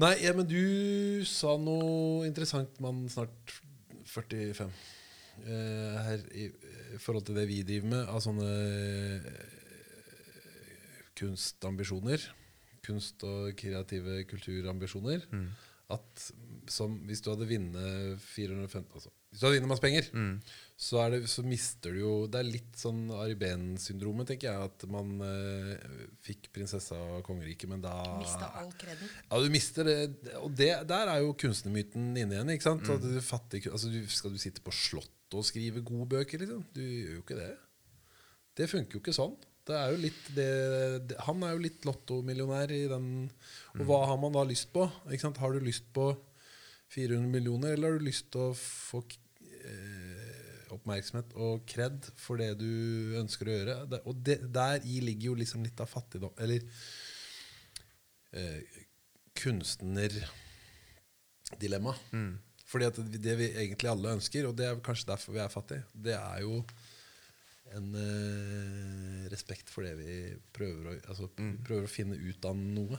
Nei, ja, men du sa noe interessant, man snart 45. Eh, her i, i forhold til det vi driver med, av sånne eh, kunstambisjoner. Kunst- og kreative kulturambisjoner. at som, hvis du hadde vunnet 450 altså, Hvis du har vunnet masse penger, så, er det, så mister du jo Det er litt sånn Ari Behn-syndromet, tenker jeg. At man eh, fikk prinsessa og kongeriket, men da Mista all kreden. Ja, du mister det. Og det, der er jo kunstnermyten inne igjen. ikke sant? At du fattig, altså, du, skal du sitte på Slottet og skrive gode bøker? liksom? Du gjør jo ikke det. Det funker jo ikke sånn. Det er jo litt det, det, han er jo litt lottomillionær i den Og hva har man da lyst på? Ikke sant? Har du lyst på 400 millioner, eller har du lyst til å få eh, oppmerksomhet og kred for det du ønsker å gjøre? Og det, der i ligger jo liksom litt av fattigdom Eller eh, kunstnerdilemma. Fordi at det vi egentlig alle ønsker, og det er kanskje derfor vi er fattige, det er jo en eh, respekt for det vi prøver å Altså vi prøver å finne ut av noe.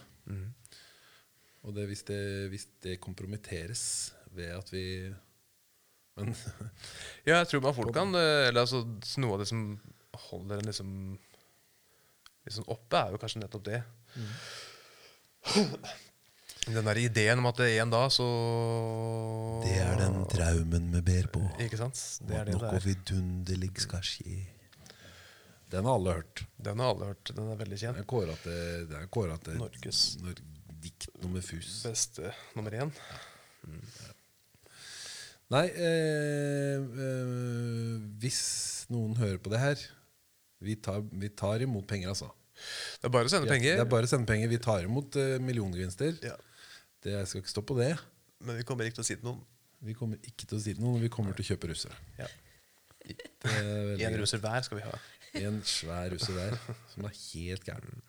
Og det, hvis, det, hvis det kompromitteres ved at vi Men <laughs> Ja, jeg tror man fort kan eh, Eller altså Noe av det som holder en liksom Liksom oppe, er jo kanskje nettopp det. Den der ideen om at det er en dag så Det er den traumen vi ber på. Ikke sant? Det er det noe der. er. vidunderlig skal skje. Den har alle hørt. Den har alle hørt. Den er veldig Den kjent. er kåra til, den er kåret til Norges Nor dikt nummer fus. beste nummer én. Nei, eh, eh, hvis noen hører på det her Vi tar, vi tar imot penger, altså. Det er bare å sende penger. Det er bare å sende penger. Vi tar imot eh, milliongevinster. Ja. Det jeg skal ikke stå på det. Men vi kommer ikke til å si til noen. Vi kommer ikke til å si det noe. Vi kommer til å kjøpe russere. Ja. Det En russer hver skal vi ha. En svær russer hver, som er helt gæren.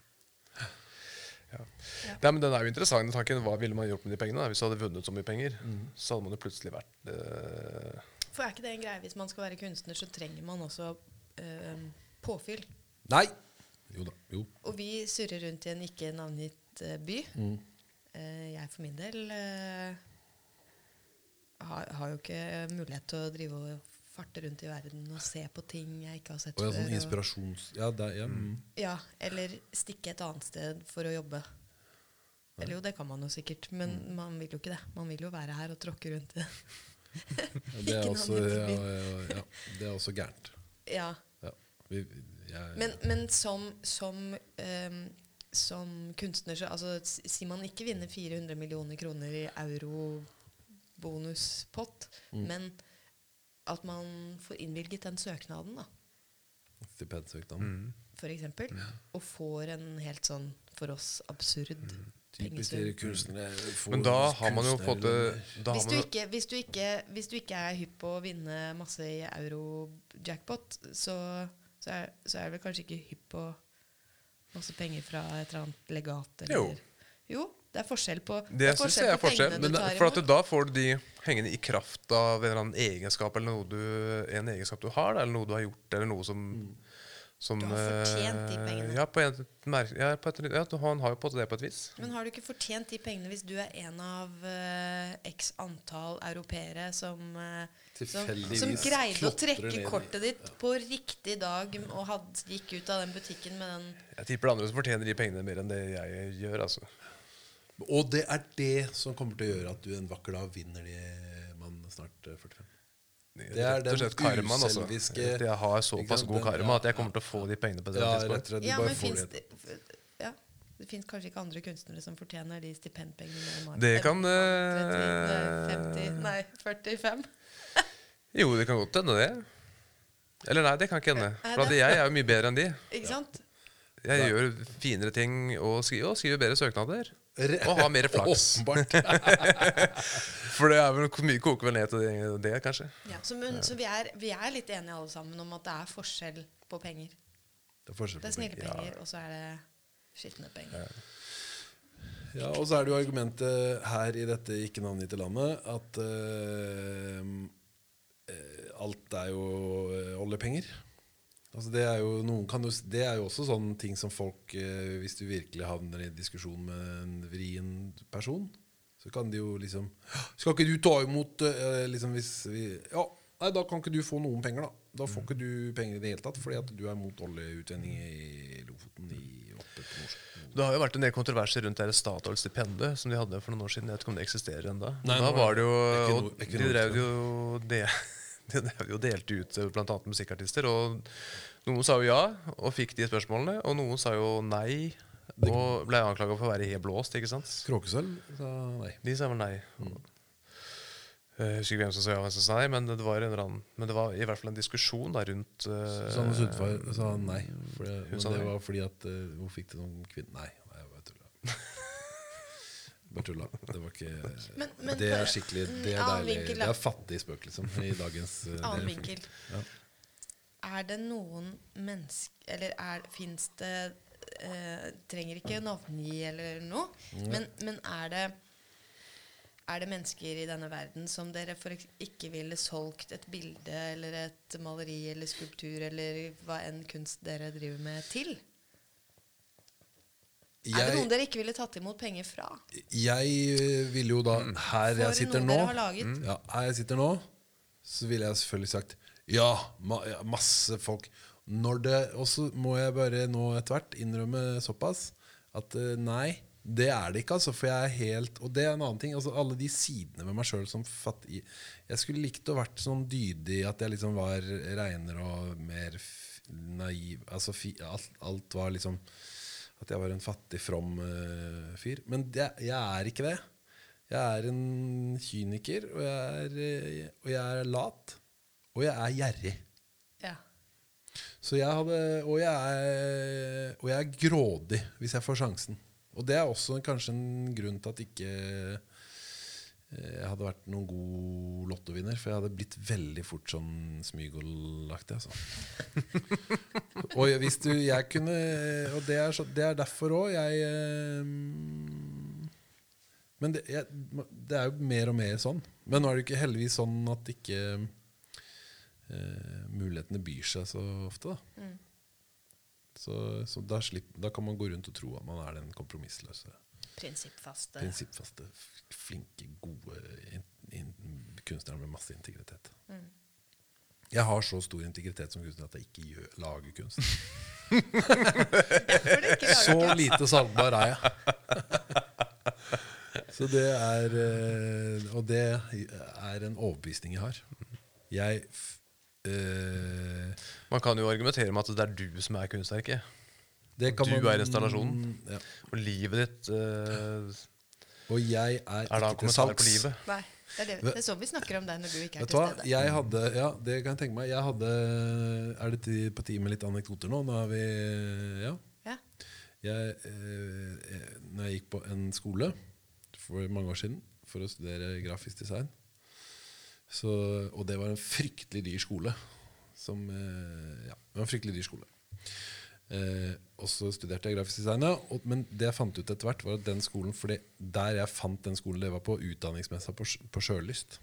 Nei, men Den er jo interessant. den tanken Hva ville man gjort med de pengene? da? Hvis du hadde vunnet så mye penger, så hadde man jo plutselig vært uh... For er ikke det en greie hvis man skal være kunstner, så trenger man også uh, påfyll. Nei! Jo da. Jo. Og vi surrer rundt i en ikke navngitt uh, by. Eh, jeg for min del eh, har, har jo ikke mulighet til å drive og farte rundt i verden og se på ting jeg ikke har sett Og ja, sånn før. og- inspirasjons... Ja, det, er- ja. mm. Ja, eller stikke et annet sted for å jobbe. Eller jo, det kan man jo sikkert, men Mm. man vil jo ikke det. Man vil jo være her og tråkke rundt i det. <laughs> Det, er også, ja, ja, ja, det er også gærent. Ja. Ja. Vi, jeg, Men, men som, som, um, som kunstner så altså, s- Sier man ikke vinner 400 millioner kroner i eurobonuspott, Mm. men at man får innvilget den søknaden, da, Stipendsøknaden. for eksempel, og får en helt sånn for oss absurd Typisk dere kunstnere. Men da har man jo fått det da Hvis du, ikke, hvis, du ikke, hvis du ikke er hypp på å vinne masse i euro-jackpot, så, så, er, så er du vel kanskje ikke hypp på masse penger fra et eller annet legat? Eller, Jo. Jo, det er forskjell på Det syns jeg er forskjell. Men det- for at da får du de hengende i kraft av en eller annen egenskap eller noe du, en egenskap du har, eller noe du har gjort, eller noe som, som Du har fortjent de eh, pengene. Ja, på en, ja, på et, ja, han har jo på det på et vis. Men har du ikke fortjent de pengene hvis du er en av uh, x antall europeere som, uh, som, som greide å trekke kortet ditt på riktig dag og had, gikk ut av den butikken med den Jeg tipper det andre som fortjener de pengene mer enn det jeg gjør. altså. Og det er det som kommer til å gjøre at du en vakker dag vinner de man snart eh, 45. Det er Rett og den slett karmaen, altså. uselviske- At jeg har såpass god karma at jeg kommer til å få de pengene på et Ja, tidspunkt. rett og slett. Du Ja, men finnes det. det, ja, det fins kanskje ikke andre kunstnere som fortjener de stipendpengene Det kan, eh, 50, Nei, 45. <laughs> Jo, det kan godt hende, det. Eller nei, det kan ikke hende. For jeg er jo mye bedre enn de. Ikke sant? Jeg Nei. gjør finere ting og skriver, og skriver bedre søknader. Re- Og har mer flaks. <laughs> Åpenbart. <laughs> For det er vel mye koker vel ned til det, det kanskje. Ja, så men, så vi, er, vi er litt enige alle sammen om at det er forskjell på penger. Det er forskjell Det er snille penger. penger, og så er det skitne penger. Ja, og så er det jo argumentet her i dette ikke navngitte landet at uh, eh, alt er jo eh, oljepenger. Altså det, er jo, jo, det er jo også sånne ting som folk eh, Hvis du virkelig havner i diskusjon med en vrien person, så kan de jo liksom Skal ikke du ta imot eh, liksom hvis vi, Ja, nei, da kan ikke du få noen penger, da. Da får ikke du penger i det hele tatt fordi at du er mot oljeutvinning i Lofoten, i oppe det på norsk. Det har jo vært en del kontroverser rundt det Statoil-stipendet som de hadde for noen år siden. Jeg vet ikke om det eksisterer ennå. Da var det jo og De drev jo de, <laughs> jo delte ut bl.a. musikkartister. Og noen sa jo ja og fikk de spørsmålene, og noen sa jo nei. Og ble anklaga for å være helt blåst. ikke sant? Kråkesølv sa nei. De sa vel nei. Jeg husker ikke hvem som sa ja hvem som sa nei, men det var, annen, men det var i hvert fall en diskusjon da rundt uh, Susanne Sundfar sa nei. For det, Hun men det var fordi at uh, Hun fikk det som kvinne Nei, nei, jeg bare tulla. <laughs> Bare tulla. Det var ikke Men- men Det er skikkelig Det er deilig. vinkel, Det er fattig spøk, liksom, i dagens uh, Annen vinkel. Ja. Er det noen mennesker Eller er, fins det eh, Trenger ikke navngi eller noe, men, men er det er det mennesker i denne verden som dere for ikke ville solgt et bilde eller et maleri eller skulptur eller hva enn kunst dere driver med, til? Er det noen dere ikke ville tatt imot penger fra? jeg uh, ville jo da Her For jeg sitter nå laget? Ja, her jeg sitter nå, så ville jeg selvfølgelig sagt ja, ma ja, masse folk. Når det, Og så må jeg bare nå etter hvert innrømme såpass at eh, nei, det er det ikke. altså, For jeg er helt Og det er en annen ting. altså Alle de sidene ved meg sjøl som fattig Jeg skulle likt å vært sånn dydig at jeg liksom var reinere og mer f naiv. Altså fi, alt, alt var liksom At jeg var en fattig, from uh, fyr. Men det, jeg er ikke det. Jeg er en kyniker, og jeg er, eh, og jeg er lat. Og jeg er gjerrig. Ja. Så jeg hadde, og, jeg er, og jeg er grådig hvis jeg får sjansen. Og det er også kanskje en grunn til at ikke jeg hadde vært noen god lottovinner. For jeg hadde blitt veldig fort sånn smygolaktig. Altså. <laughs> og hvis du, jeg kunne Og det er, så, det er derfor òg jeg eh, Men det, jeg, det er jo mer og mer sånn. Men nå er det ikke heldigvis sånn at ikke eh, mulighetene byr seg så ofte. Da. Så, så da, slipp, da kan man gå rundt og tro at man er den kompromissløse, Prinsippfaste. prinsippfaste, flinke, gode in, in, kunstnere med masse integritet. Jeg har så stor integritet som kunstner at jeg ikke gjør, lager kunst. <laughs> Så lite salgbar er jeg. Så det er eh, Og det er en overbevisning jeg har. Jeg f- eh, Man kan jo argumentere med at det er du som er kunstverket. Det kan Du man- er installasjonen. Ja. Og livet ditt uh, Og jeg er, er ikke til på salgs. livet. Nei, det er, det, det er sånn vi snakker om deg når du ikke er Vet til stede. Jeg hadde, ja, det kan jeg tenke meg. Jeg hadde, er det tid på tide med litt anekdoter nå? Nå er vi, ja. Ja. Jeg, eh, eh, når jeg gikk på en skole for mange år siden for å studere grafisk design så, Og det var en fryktelig dyr skole. Som, eh, ja, det var en fryktelig dyr skole. Eh, og så studerte jeg grafisk design. Og, men det jeg fant ut etter hvert, var at den skolen fordi der jeg fant den skolen, det var på utdanningsmessa på, på Sjølyst.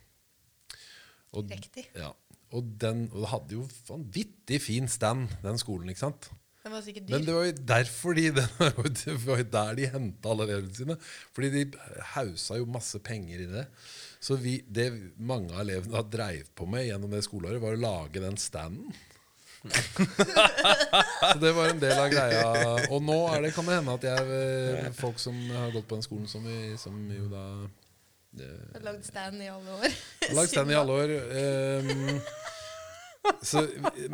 Og, Riktig. Ja, og den og det hadde jo vanvittig fin stand, den skolen. ikke sant? Den var sikkert Men dyr. det var jo derfor de, <laughs> det var jo- det var jo der de henta alle elevene sine. Fordi de hausa jo masse penger i det. Så vi, det mange av elevene da dreiv på med gjennom det skoleåret, var å lage den standen. <laughs> så det var en del av greia. Og nå er det, kan det hende at jeg eh, folk som har gått på den skolen, som, vi, som jo da Har lagd stand i alle år. lagd stand i alle år. Um, så,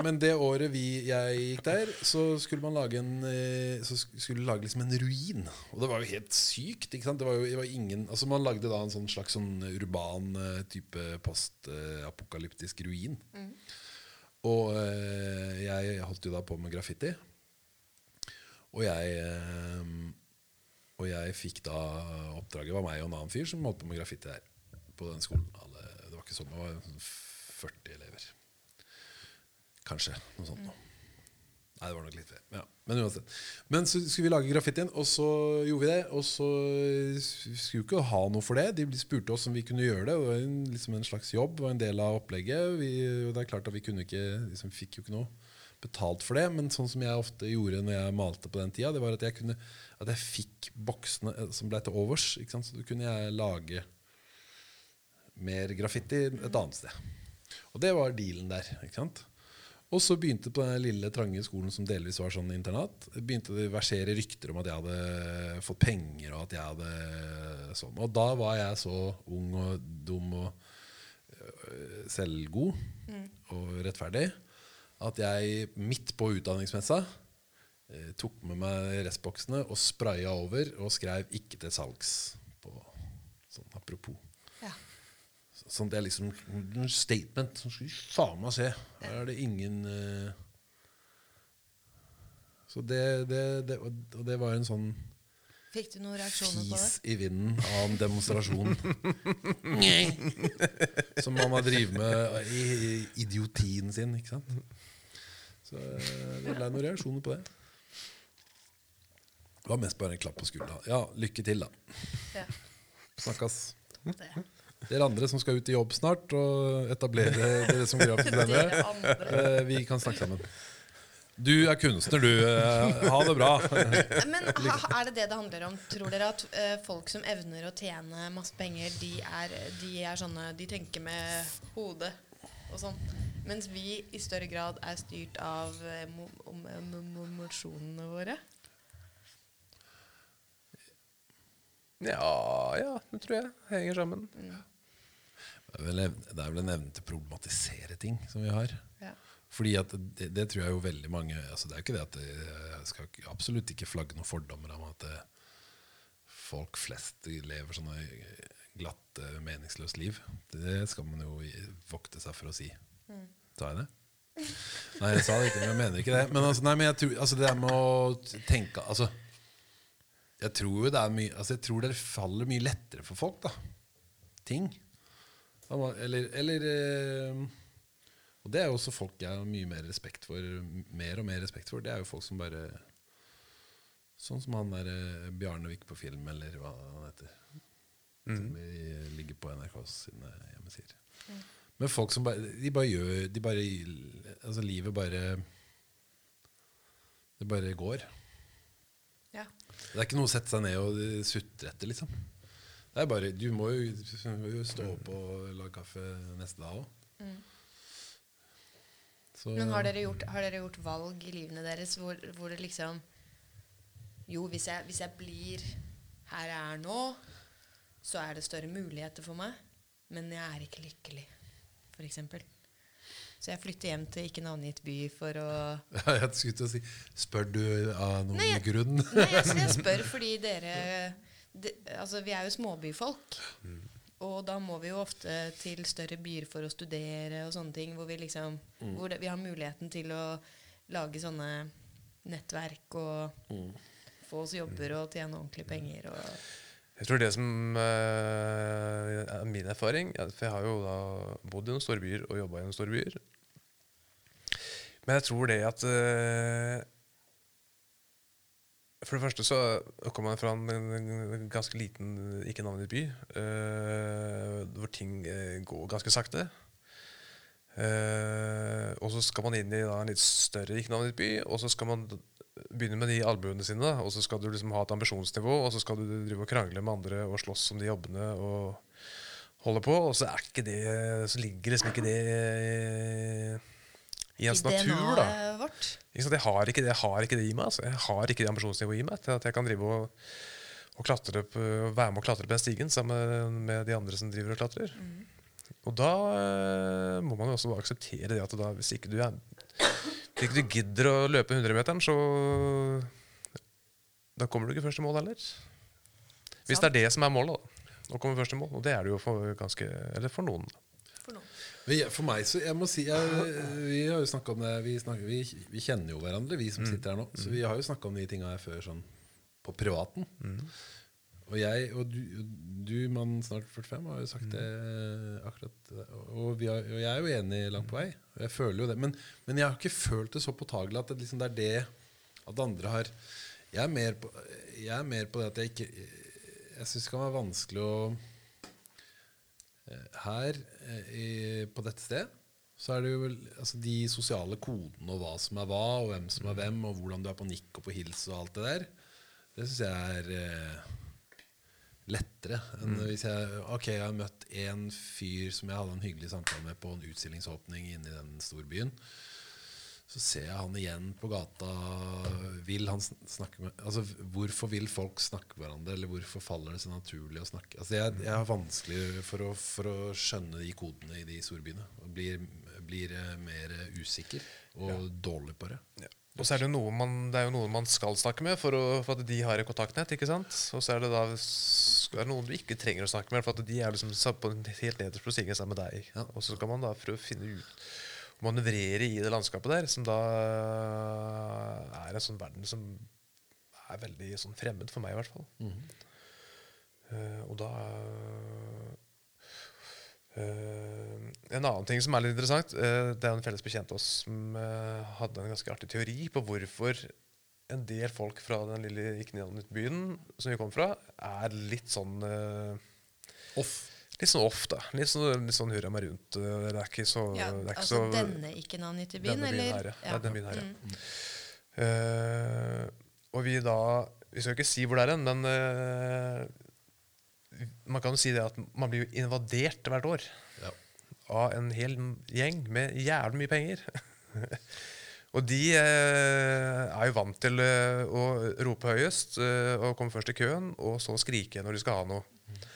men det året vi, jeg gikk der, så skulle man lage en eh, Så skulle man lage liksom en ruin. Og det var jo helt sykt. Ikke sant? Det var jo det var ingen, altså Man lagde da en sånn slags sånn urban eh, type postapokalyptisk ruin. Og eh, jeg holdt jo da på med graffiti. Og jeg eh, Og jeg fikk da oppdraget var meg og en annen fyr som holdt på med graffiti der. På den skolen. Det var ikke sånn, det var sånn 40 elever. Kanskje. Noe sånt noe. Nei, det var nok litt flere. Ja. Men uansett. Men så skulle vi lage graffitien, og så gjorde vi det. Og så skulle vi ikke ha noe for det. De spurte oss om vi kunne gjøre det. Det var en, liksom en slags jobb, var en del av opplegget. Vi, og det er klart at vi kunne ikke, liksom, fikk jo ikke noe betalt for det. Men sånn som jeg ofte gjorde når jeg malte på den tida, det var at jeg, kunne, at jeg fikk boksene eh, som ble til overs. Ikke sant? Så da kunne jeg lage mer graffiti et annet sted. Og det var dealen der. ikke sant? Og så begynte på den lille, trange skolen som delvis var sånn internat, begynte det å versere rykter om at jeg hadde fått penger, og at jeg hadde sånn. Og da var jeg så ung og dum og selvgod selvgod og rettferdig at jeg midt på utdanningsmessa eh, tok med meg restboksene og spraya over og skrev 'ikke til salgs' på sånn apropos. Sånn det er liksom en Statement. Som skal vi faen meg se. Her er det ingen uh... Så det, det, det Og det var en sånn Fikk du noen reaksjoner på det? fis i vinden av en demonstrasjon. <laughs> Som man har drevet med i i idiotien sin, ikke sant? Så eh, det ble noen reaksjoner på det. Det var mest bare en klapp på skuldra. Ja, lykke til, da. Ja. Snakkes. Det. Dere andre som skal ut i jobb snart og etablere dere som grafisk Dere designer, <laughs> andre. eh, vi kan snakke sammen. Du er kunstner, du. Eh, Ha det bra. <laughs> Men ha, er det det det handler om? Tror dere at eh, folk som evner å tjene masse penger, de er, de er sånne De tenker med hodet og sånn? Mens vi i større grad er styrt av emosjonene våre? Ja, ja, det tror jeg henger sammen. Det er vel det er vel en evne til å problematisere ting som vi har. Ja. Fordi at det, det tror jeg jo veldig mange altså Det er jo ikke det at Jeg skal absolutt ikke flagge noen fordommer om at det, folk flest lever sånne glatte, meningsløse liv. Det skal man jo vokte seg for å si. Sa jeg det? Nei, jeg sa det ikke, men jeg mener ikke det. Men, altså, nei, men jeg tror, altså, det der med å tenke altså, Jeg tror jo det er mye altså, Jeg tror det faller mye lettere for folk, da. Ting. Eller, eller eh, Og det er jo også folk jeg har mye mer respekt for. Mer og mer respekt for. Det er jo folk som bare Sånn som han der eh, Bjarnevik på film, eller hva han heter. Som ligger på NRK sine hjemmesider. Men folk som bare De bare gjør de bare, Altså, livet bare Det bare går. Ja. Det er ikke noe å sette seg ned og sutre etter, liksom. Det er bare, Du må jo, jo stå opp og lage kaffe neste dag òg. Men har dere, gjort, har dere gjort valg i livene deres hvor, hvor det liksom Jo, hvis jeg, hvis jeg blir her jeg er nå, så er det større muligheter for meg. Men jeg er ikke lykkelig, f.eks. Så jeg flytter hjem til ikke navngitt by for å <laughs> Jeg skulle til å si Spør du av noen Nei, grunn? Nei, jeg, jeg spør fordi dere de, Altså, vi er jo småbyfolk. Og da må vi jo ofte til større byer for å studere og sånne ting. Hvor vi liksom Hvor det, vi har muligheten til å lage sånne nettverk og få oss jobber og tjene ordentlige penger og Jeg tror det som eh, er min erfaring For jeg har jo da bodd i noen store byer og jobba i noen store byer. Men jeg tror det at eh, For det første så kommer man fra en, ganske liten, ikke navngitt by, uh, hvor ting eh, går ganske sakte. Uh, og så skal man inn i da, en litt større ikke-navngitt by, og så skal man begynne med de albuene sine. da, Og så skal du liksom ha et ambisjonsnivå, og så skal du drive og krangle med andre og slåss om de jobbene og holde på. Og så, er ikke det, så ligger liksom ikke det i ens i natur, da. Vårt. Jeg, har ikke det, jeg har ikke det i meg. Altså. Jeg har ikke det ambisjonsnivået i meg til at jeg kan drive og, og klatre på, være med og klatre på den stigen sammen med, de andre som driver og klatrer. Og da eh, må man jo også bare akseptere det at da, hvis ikke du, er, hvis ikke du gidder å løpe 100-meteren, så da kommer du ikke først i mål heller. Hvis det er det som er målet, da. Å komme først i mål. Og det er det jo for, ganske, eller for noen. Da. For jeg- For meg så jeg må si jeg, Vi har jo snakket om det vi, snakker, vi, vi kjenner jo hverandre, vi som sitter her nå. Så vi har jo snakka om de tinga her før sånn på privaten. Og jeg og du, du, mann snart 45, har jo sagt det akkurat. Og, vi har, og jeg er jo enig langt på vei. Og jeg føler jo det. Men, men jeg har ikke følt det så påtagelig at det, liksom, det er det at andre har Jeg er mer på, jeg er mer på det at jeg ikke Jeg syns det kan være vanskelig å Her eh, i, på dette sted så er det jo altså de sosiale kodene og hva som er hva, og hvem som er hvem, og hvordan du er på nikk og på hils og alt det der. Det syns jeg er eh, lettere enn hvis jeg Ok, jeg har møtt en fyr som jeg hadde en hyggelig samtale med på en utstillingsåpning inne i den storbyen. Så ser jeg han igjen på gata. Vil han snakke med Altså, Hvorfor vil folk snakke med hverandre, eller hvorfor faller det så naturlig å snakke? Altså, Jeg, jeg har vanskelig for å, for å skjønne de kodene i de storbyene. Og blir, blir eh, mer usikker og dårlig på det. Og så er det, jo noen man, det er jo noen man skal snakke med for, å, for at de har et kontaktnett. ikke sant? Og så er det da er det noen du ikke trenger å snakke med, for at de er liksom på en helt nederst på stigen sammen med deg. Og så skal man da prøve å finne ut manøvrere i det landskapet der, som da er en sånn verden som er veldig sånn fremmed for meg, i hvert fall. Eh, og da uh, En annen ting som er litt interessant, uh, det er en felles bekjent av oss som eh, hadde en ganske artig teori på hvorfor en del folk fra den lille ikke-byen som vi kom fra, er litt sånn eh, Off. Litt sånn off, da. Litt sånn, litt sånn hurra meg rundt. eh, Det er ikke så, Ja, det er ikke altså så denne ikke-navngitte byen, denne byen eller? her, ja. ja. denne byen her, ja. Mm. Uh, og vi da Vi skal jo ikke si hvor det er hen, men uh, man kan jo si det at man blir jo invadert hvert år Ja. av en hel gjeng med jævlig mye penger. <laughs> og de eh, er jo vant til eh, å rope høyest eh, og komme først i køen, og så skrike når de skal ha noe. Eh,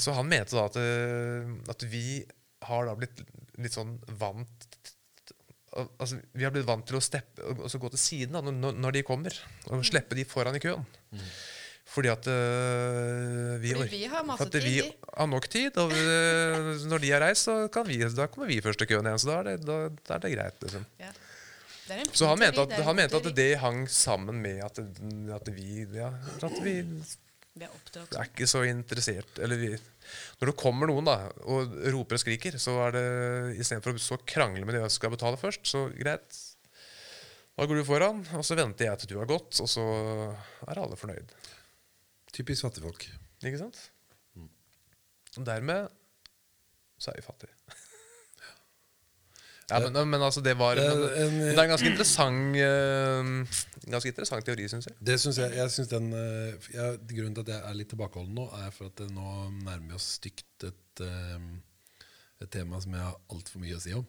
så han mente da at, eh, at vi har da blitt litt sånn vant Altså, vi har blitt vant til å steppe, altså gå til siden da, når, når de kommer, og slippe de foran i køen. Fordi at uh, vi, Fordi vi har masse tid, vi. har nok tid. Og øh, når de har reist, så kan vi, da kommer vi først i køen igjen. Så da er det, da, da er det greit. Liksom. Ja. Det Så han mente at, han mente at det hang sammen med at, at vi ja, at vi Vi er oppdratt er ikke så interessert Eller vi, når det kommer noen da og roper og skriker, så er det istedenfor å så krangle med de som skal betale først, så greit. Da går du foran, og så venter jeg til du har gått, og så er alle fornøyd. Typisk fattigfolk. Ikke sant? Og dermed så er vi fattige. <laughs> Ja, men, men altså, det var er men, en- men det er en ganske interessant uh, Ganske interessant teori, syns jeg. Det synes jeg, jeg synes den eh, jeg, Grunnen til at jeg er litt tilbakeholden nå, er for at det nå nærmer vi oss stygt et, eh, et tema som jeg har altfor mye å si om.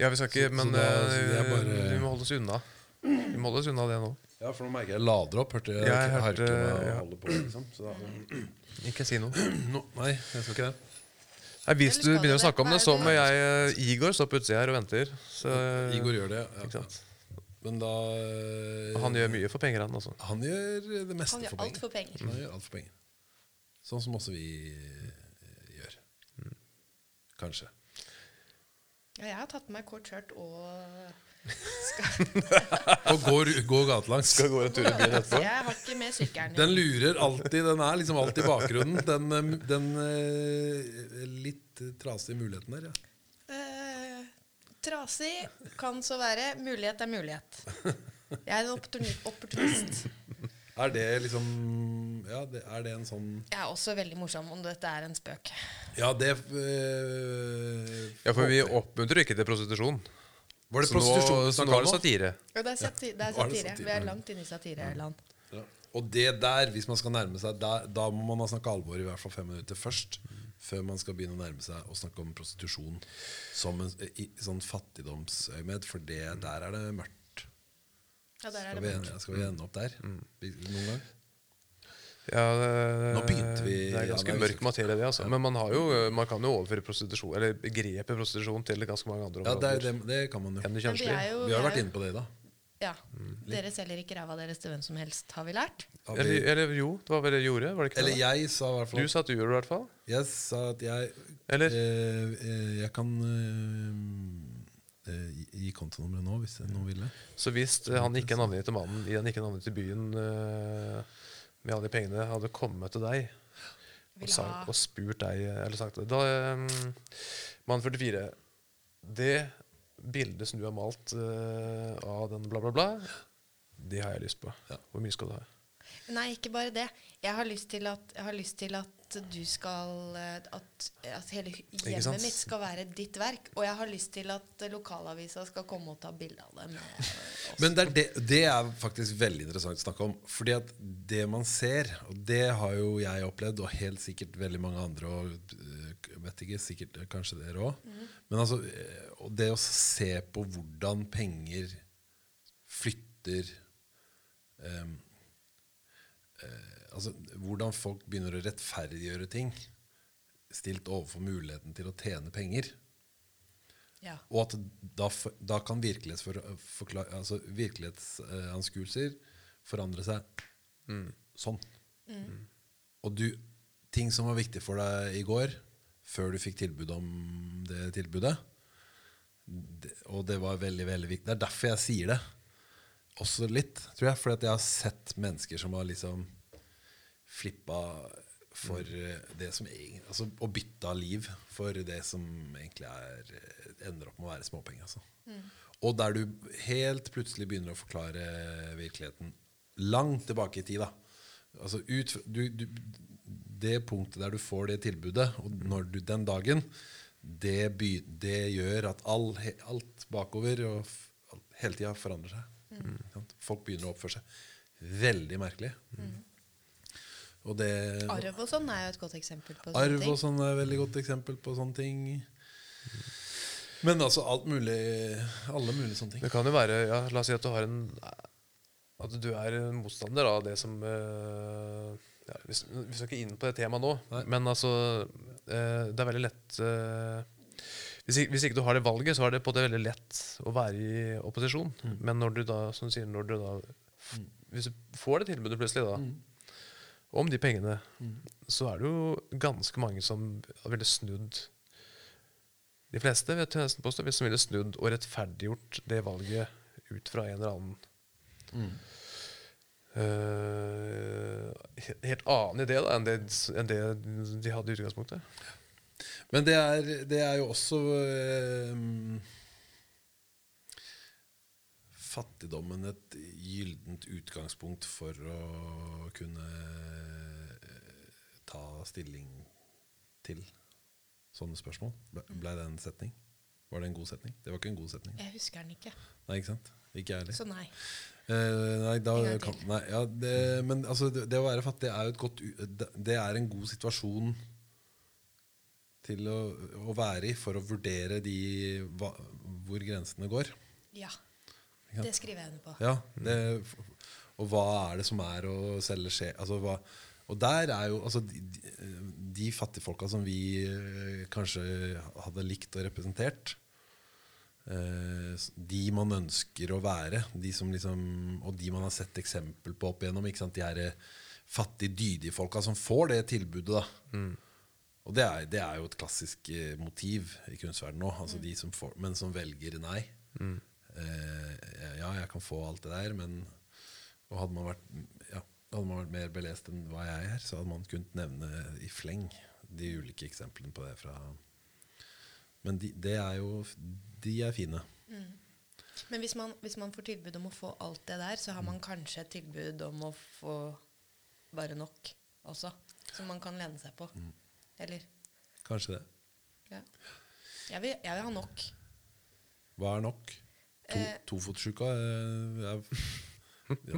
Ja, vi skal ikke Så- så Men da- så eh, bare- vi må holde oss unna. Vi må holde oss unna det nå. Ja, for nå merker jeg lader opp. Hørte jeg, jeg hørte- ja. på. Liksom. Så da, Ikke si noe. <clears throat> no, nei, jeg skal ikke det. Nei, hvis du begynner å snakke om det, så må jeg Igor stå på utsida her og venter. Så, Igor gjør det. Ikke Ja. sant? Men da eh, Han gjør mye for penger, han. også. Han gjør det meste Han gjør for alt penger. for penger. Han gjør alt for penger. Sånn som også vi eh, gjør. Kanskje. Ja, jeg har tatt med meg kort skjørt og Og går, går gatelangs. Skal gå en tur i byen etterpå. jeg har ikke med sykkelen. Den lurer alltid. Den er liksom alltid i bakgrunnen. Den, eh, den eh, litt trasige muligheten der. Ja. Eh, trasig kan så være. Mulighet er mulighet. Jeg er en opportunist. Er det liksom Ja, det, er det en sånn Jeg er også veldig morsom om dette er en spøk. Ja, det øh, Ja, for vi oppmuntrer ikke til prostitusjon. Var det Så prostitusjon nå, så nå er det satire. Ja, det er, satire. det er satire. Vi er langt inne i satireland. Ja. Og det der, hvis man skal nærme seg der, Da må man ha snakka alvor i hvert fall fem minutter først. Før man skal begynne å nærme seg å snakke om prostitusjon som en i, sånn fattigdomsøyemed. For det, der er det mørkt. Ja, der er Skal det vi, mørkt. skal vi ende opp der? mm. Noen gang? Ja, det, Nå begynte vi- Det er ja, ganske det er mørk materie, det. altså. Men man, har jo, man kan jo overføre prostitusjon, eller begrepet prostitusjon til ganske mange andre Ja, det, er, områder. det, det kan man jo. Vi er jo, Vi har er vært inne på det i dag. Ja. Dere selger ikke ræva deres til hvem som helst, har vi lært. Har Eller, vi- eller jo, det var vel det du gjorde? Var det ikke Eller det? jeg sa i hvert fall Du sa at du gjorde det, i hvert fall. Jeg sa at jeg Eller? eh, eh, Jeg kan eh, eh, gi- kontonummeret nå, hvis noen nå ville. Så hvis han ikke navngitte mannen gir han ikke til byen eh, med alle de pengene hadde kommet til deg og, sagt, og spurt deg eller sagt det Da um, Mann 44 Det bildet som du har malt uh, av den bla, bla, bla, det har jeg lyst på. Ja. Hvor mye skal du ha? Nei, ikke bare det. Jeg har lyst til at, jeg har lyst til at du skal eh, At, at hele hjemmet mitt skal være ditt verk. Og jeg har lyst til at lokalavisa skal komme og ta bilde av det. Men det er, det, det er faktisk veldig interessant å snakke om. Fordi at det man ser, og det har jo jeg opplevd, og helt sikkert veldig mange andre, og eh, vet ikke, sikkert kanskje dere òg. Men altså, eh, og det å se på hvordan penger flytter um, eh, Altså hvordan folk begynner å rettferdiggjøre ting, stilt overfor muligheten til å tjene penger. Ja. Og at da, da kan altså virkelighetsanskuelser forandre seg sånn. Og du, ting som var viktig for deg i går, før du fikk tilbud om det tilbudet det, Og det var veldig, veldig viktig. Det er derfor jeg sier det. Også litt, tror jeg. Fordi at jeg har sett mennesker som har liksom flippa for eh, det som Altså og bytta liv for det som egentlig er eh, ender opp med å være småpenger. Altså. Og der du helt plutselig begynner å forklare virkeligheten langt tilbake i tid. da Altså ut, du, du, det punktet der du får det tilbudet, og når du, den dagen, det, by, det gjør at all, he, alt bakover og alt, hele tida forandrer seg. Mm. Folk begynner å oppføre seg veldig merkelig. Og det Arv og sånn er jo et godt eksempel på sånne Arv ting. og sånn er et veldig godt eksempel på sånne ting. Men altså alt mulig Alle mulige sånne ting. Det kan jo være ja, La oss si at du har en At du er en motstander av det som eh, ja, vi, vi skal ikke inn på det temaet nå, Nei. men altså eh, Det er veldig lett eh, hvis, ikke, hvis ikke du har det valget, så er det på det veldig lett å være i opposisjon. Men når du da, som du sier, når du da Hvis du får det tilbudet plutselig, da, om de pengene, så er det jo ganske mange som ville snudd De fleste vet jeg nesten påstå, som ville snudd og rettferdiggjort det valget ut fra en eller annen mm. uh, helt annen idé da, enn det, enn det de hadde i utgangspunktet. Men det er, det er jo også eh, Fattigdommen et gyllent utgangspunkt for å kunne eh, ta stilling til sånne spørsmål. Ble, ble det en setning? Var det en god setning? Det var ikke en god setning. Jeg husker den ikke. Nei, ikke sant? Ikke jeg heller. Så nei. Eh, nei, da kan, nei, ja, det, men altså, det, det å være fattig er jo et godt det, det er en god situasjon til å, å være i for å vurdere de, hva, hvor grensene går. Ja. Ja. Det skriver jeg under på. Ja, det, og hva er det som er å selge skje... Altså, hva, og der er jo altså, de, de, fattigfolka som vi eh, kanskje hadde likt og representert, eh, de man ønsker å være, de som liksom, og de man har sett eksempel på opp igjennom, ikke sant? de her eh, fattige, dydige folka som får det tilbudet. da. Og det er, det er jo et klassisk motiv i kunstverdenen nå, altså de som får, men som velger nei. Eh, ja, jeg kan få alt det der, men og hadde man vært ja, hadde man vært mer belest enn hva jeg er, så hadde man kunnet nevne i fleng de ulike eksemplene på det fra Men de, det er jo De er fine. Men hvis man, hvis man får tilbud om å få alt det der, så har man kanskje et tilbud om å få bare nok også. Som man kan lene seg på. Eller Kanskje det. ja. Jeg vil, jeg vil ha nok. Hva er nok? To, Eh. tofotsjuka eh,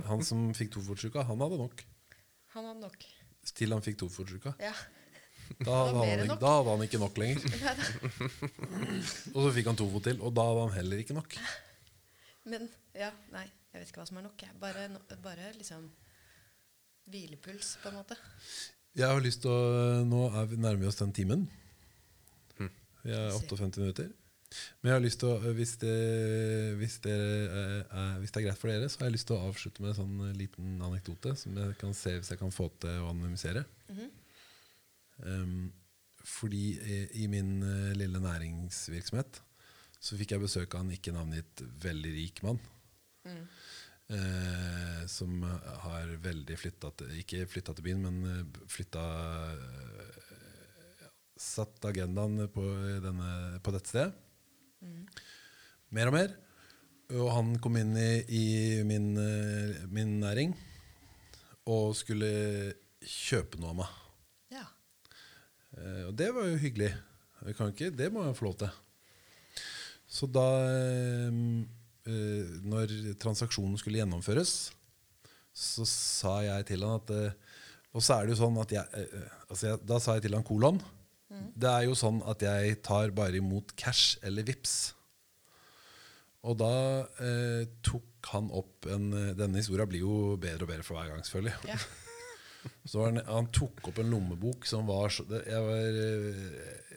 <laughs> Han som fikk tofotsjuka, han hadde nok. Han hadde nok. Til han fikk tofotsjuka. Ja. Da hadde, han, ikke- nok. da hadde han ikke nok lenger. <laughs> Og så fikk han to fot til, og da hadde han heller ikke nok. Men ja, nei. Jeg vet ikke hva som er nok. jeg. Bare, no, bare liksom hvilepuls, på en måte. Jeg har lyst til å Nå er vi nærmer vi oss den timen. Vi er 58 minutter. Men jeg har lyst til å, hvis det, hvis, det er- hvis det er greit for dere, så har jeg lyst til å avslutte med en sånn liten anekdote som jeg kan se hvis jeg kan få til å anonymisere. um, fordi i, i min eh, lille næringsvirksomhet så fikk jeg besøk av en ikke navngitt veldig rik mann. Eh, som har veldig flytta til Ikke flytta til byen, men eh, flytta eh, Satt agendaen på, denne, på dette stedet. Mer og mer. Og han kom inn i, i min, eh, min næring og skulle kjøpe noe av meg. Ja. Eh, og det var jo hyggelig. Jeg kan ikke, det må jeg få lov til. Så da eh, Når transaksjonen skulle gjennomføres, så sa jeg til han at Og så er det jo sånn at jeg, altså Da sa jeg til han kolon. Det er jo sånn at jeg tar bare imot cash eller vips. Og da eh, tok han opp en eh, Denne historia blir jo bedre og bedre for hver gang, selvfølgelig. Ja. <laughs> Så han, han tok opp en lommebok som var så Jeg var eh,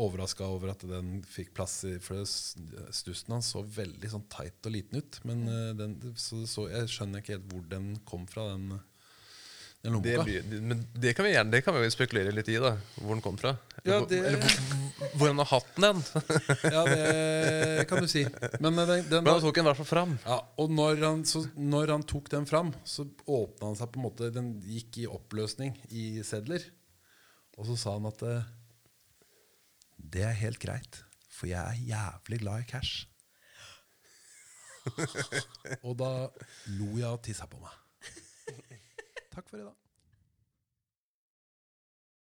overraska over at den fikk plass i For stussen hans så veldig sånn tight og liten ut. Men eh, den, så, så jeg skjønner ikke helt hvor den kom fra, den, den Det, lommeboka. men det kan vi gjerne Det kan vi jo spekulere litt i, da. Hvor den kom fra. Eller, Ja, hvor- det- eller hvor, hvor han har hatt den. <laughs> Ja, det kan du si. Men eh, den, den Men han tok den i hvert fall fram. Ja, og når han, så, når han tok den fram, så åpna han seg på en måte Den gikk i oppløsning i sedler. Og så sa han at eh, det er helt greit, for jeg er jævlig glad i cash. <laughs> og da lo jeg og tissa på meg. Takk for i dag.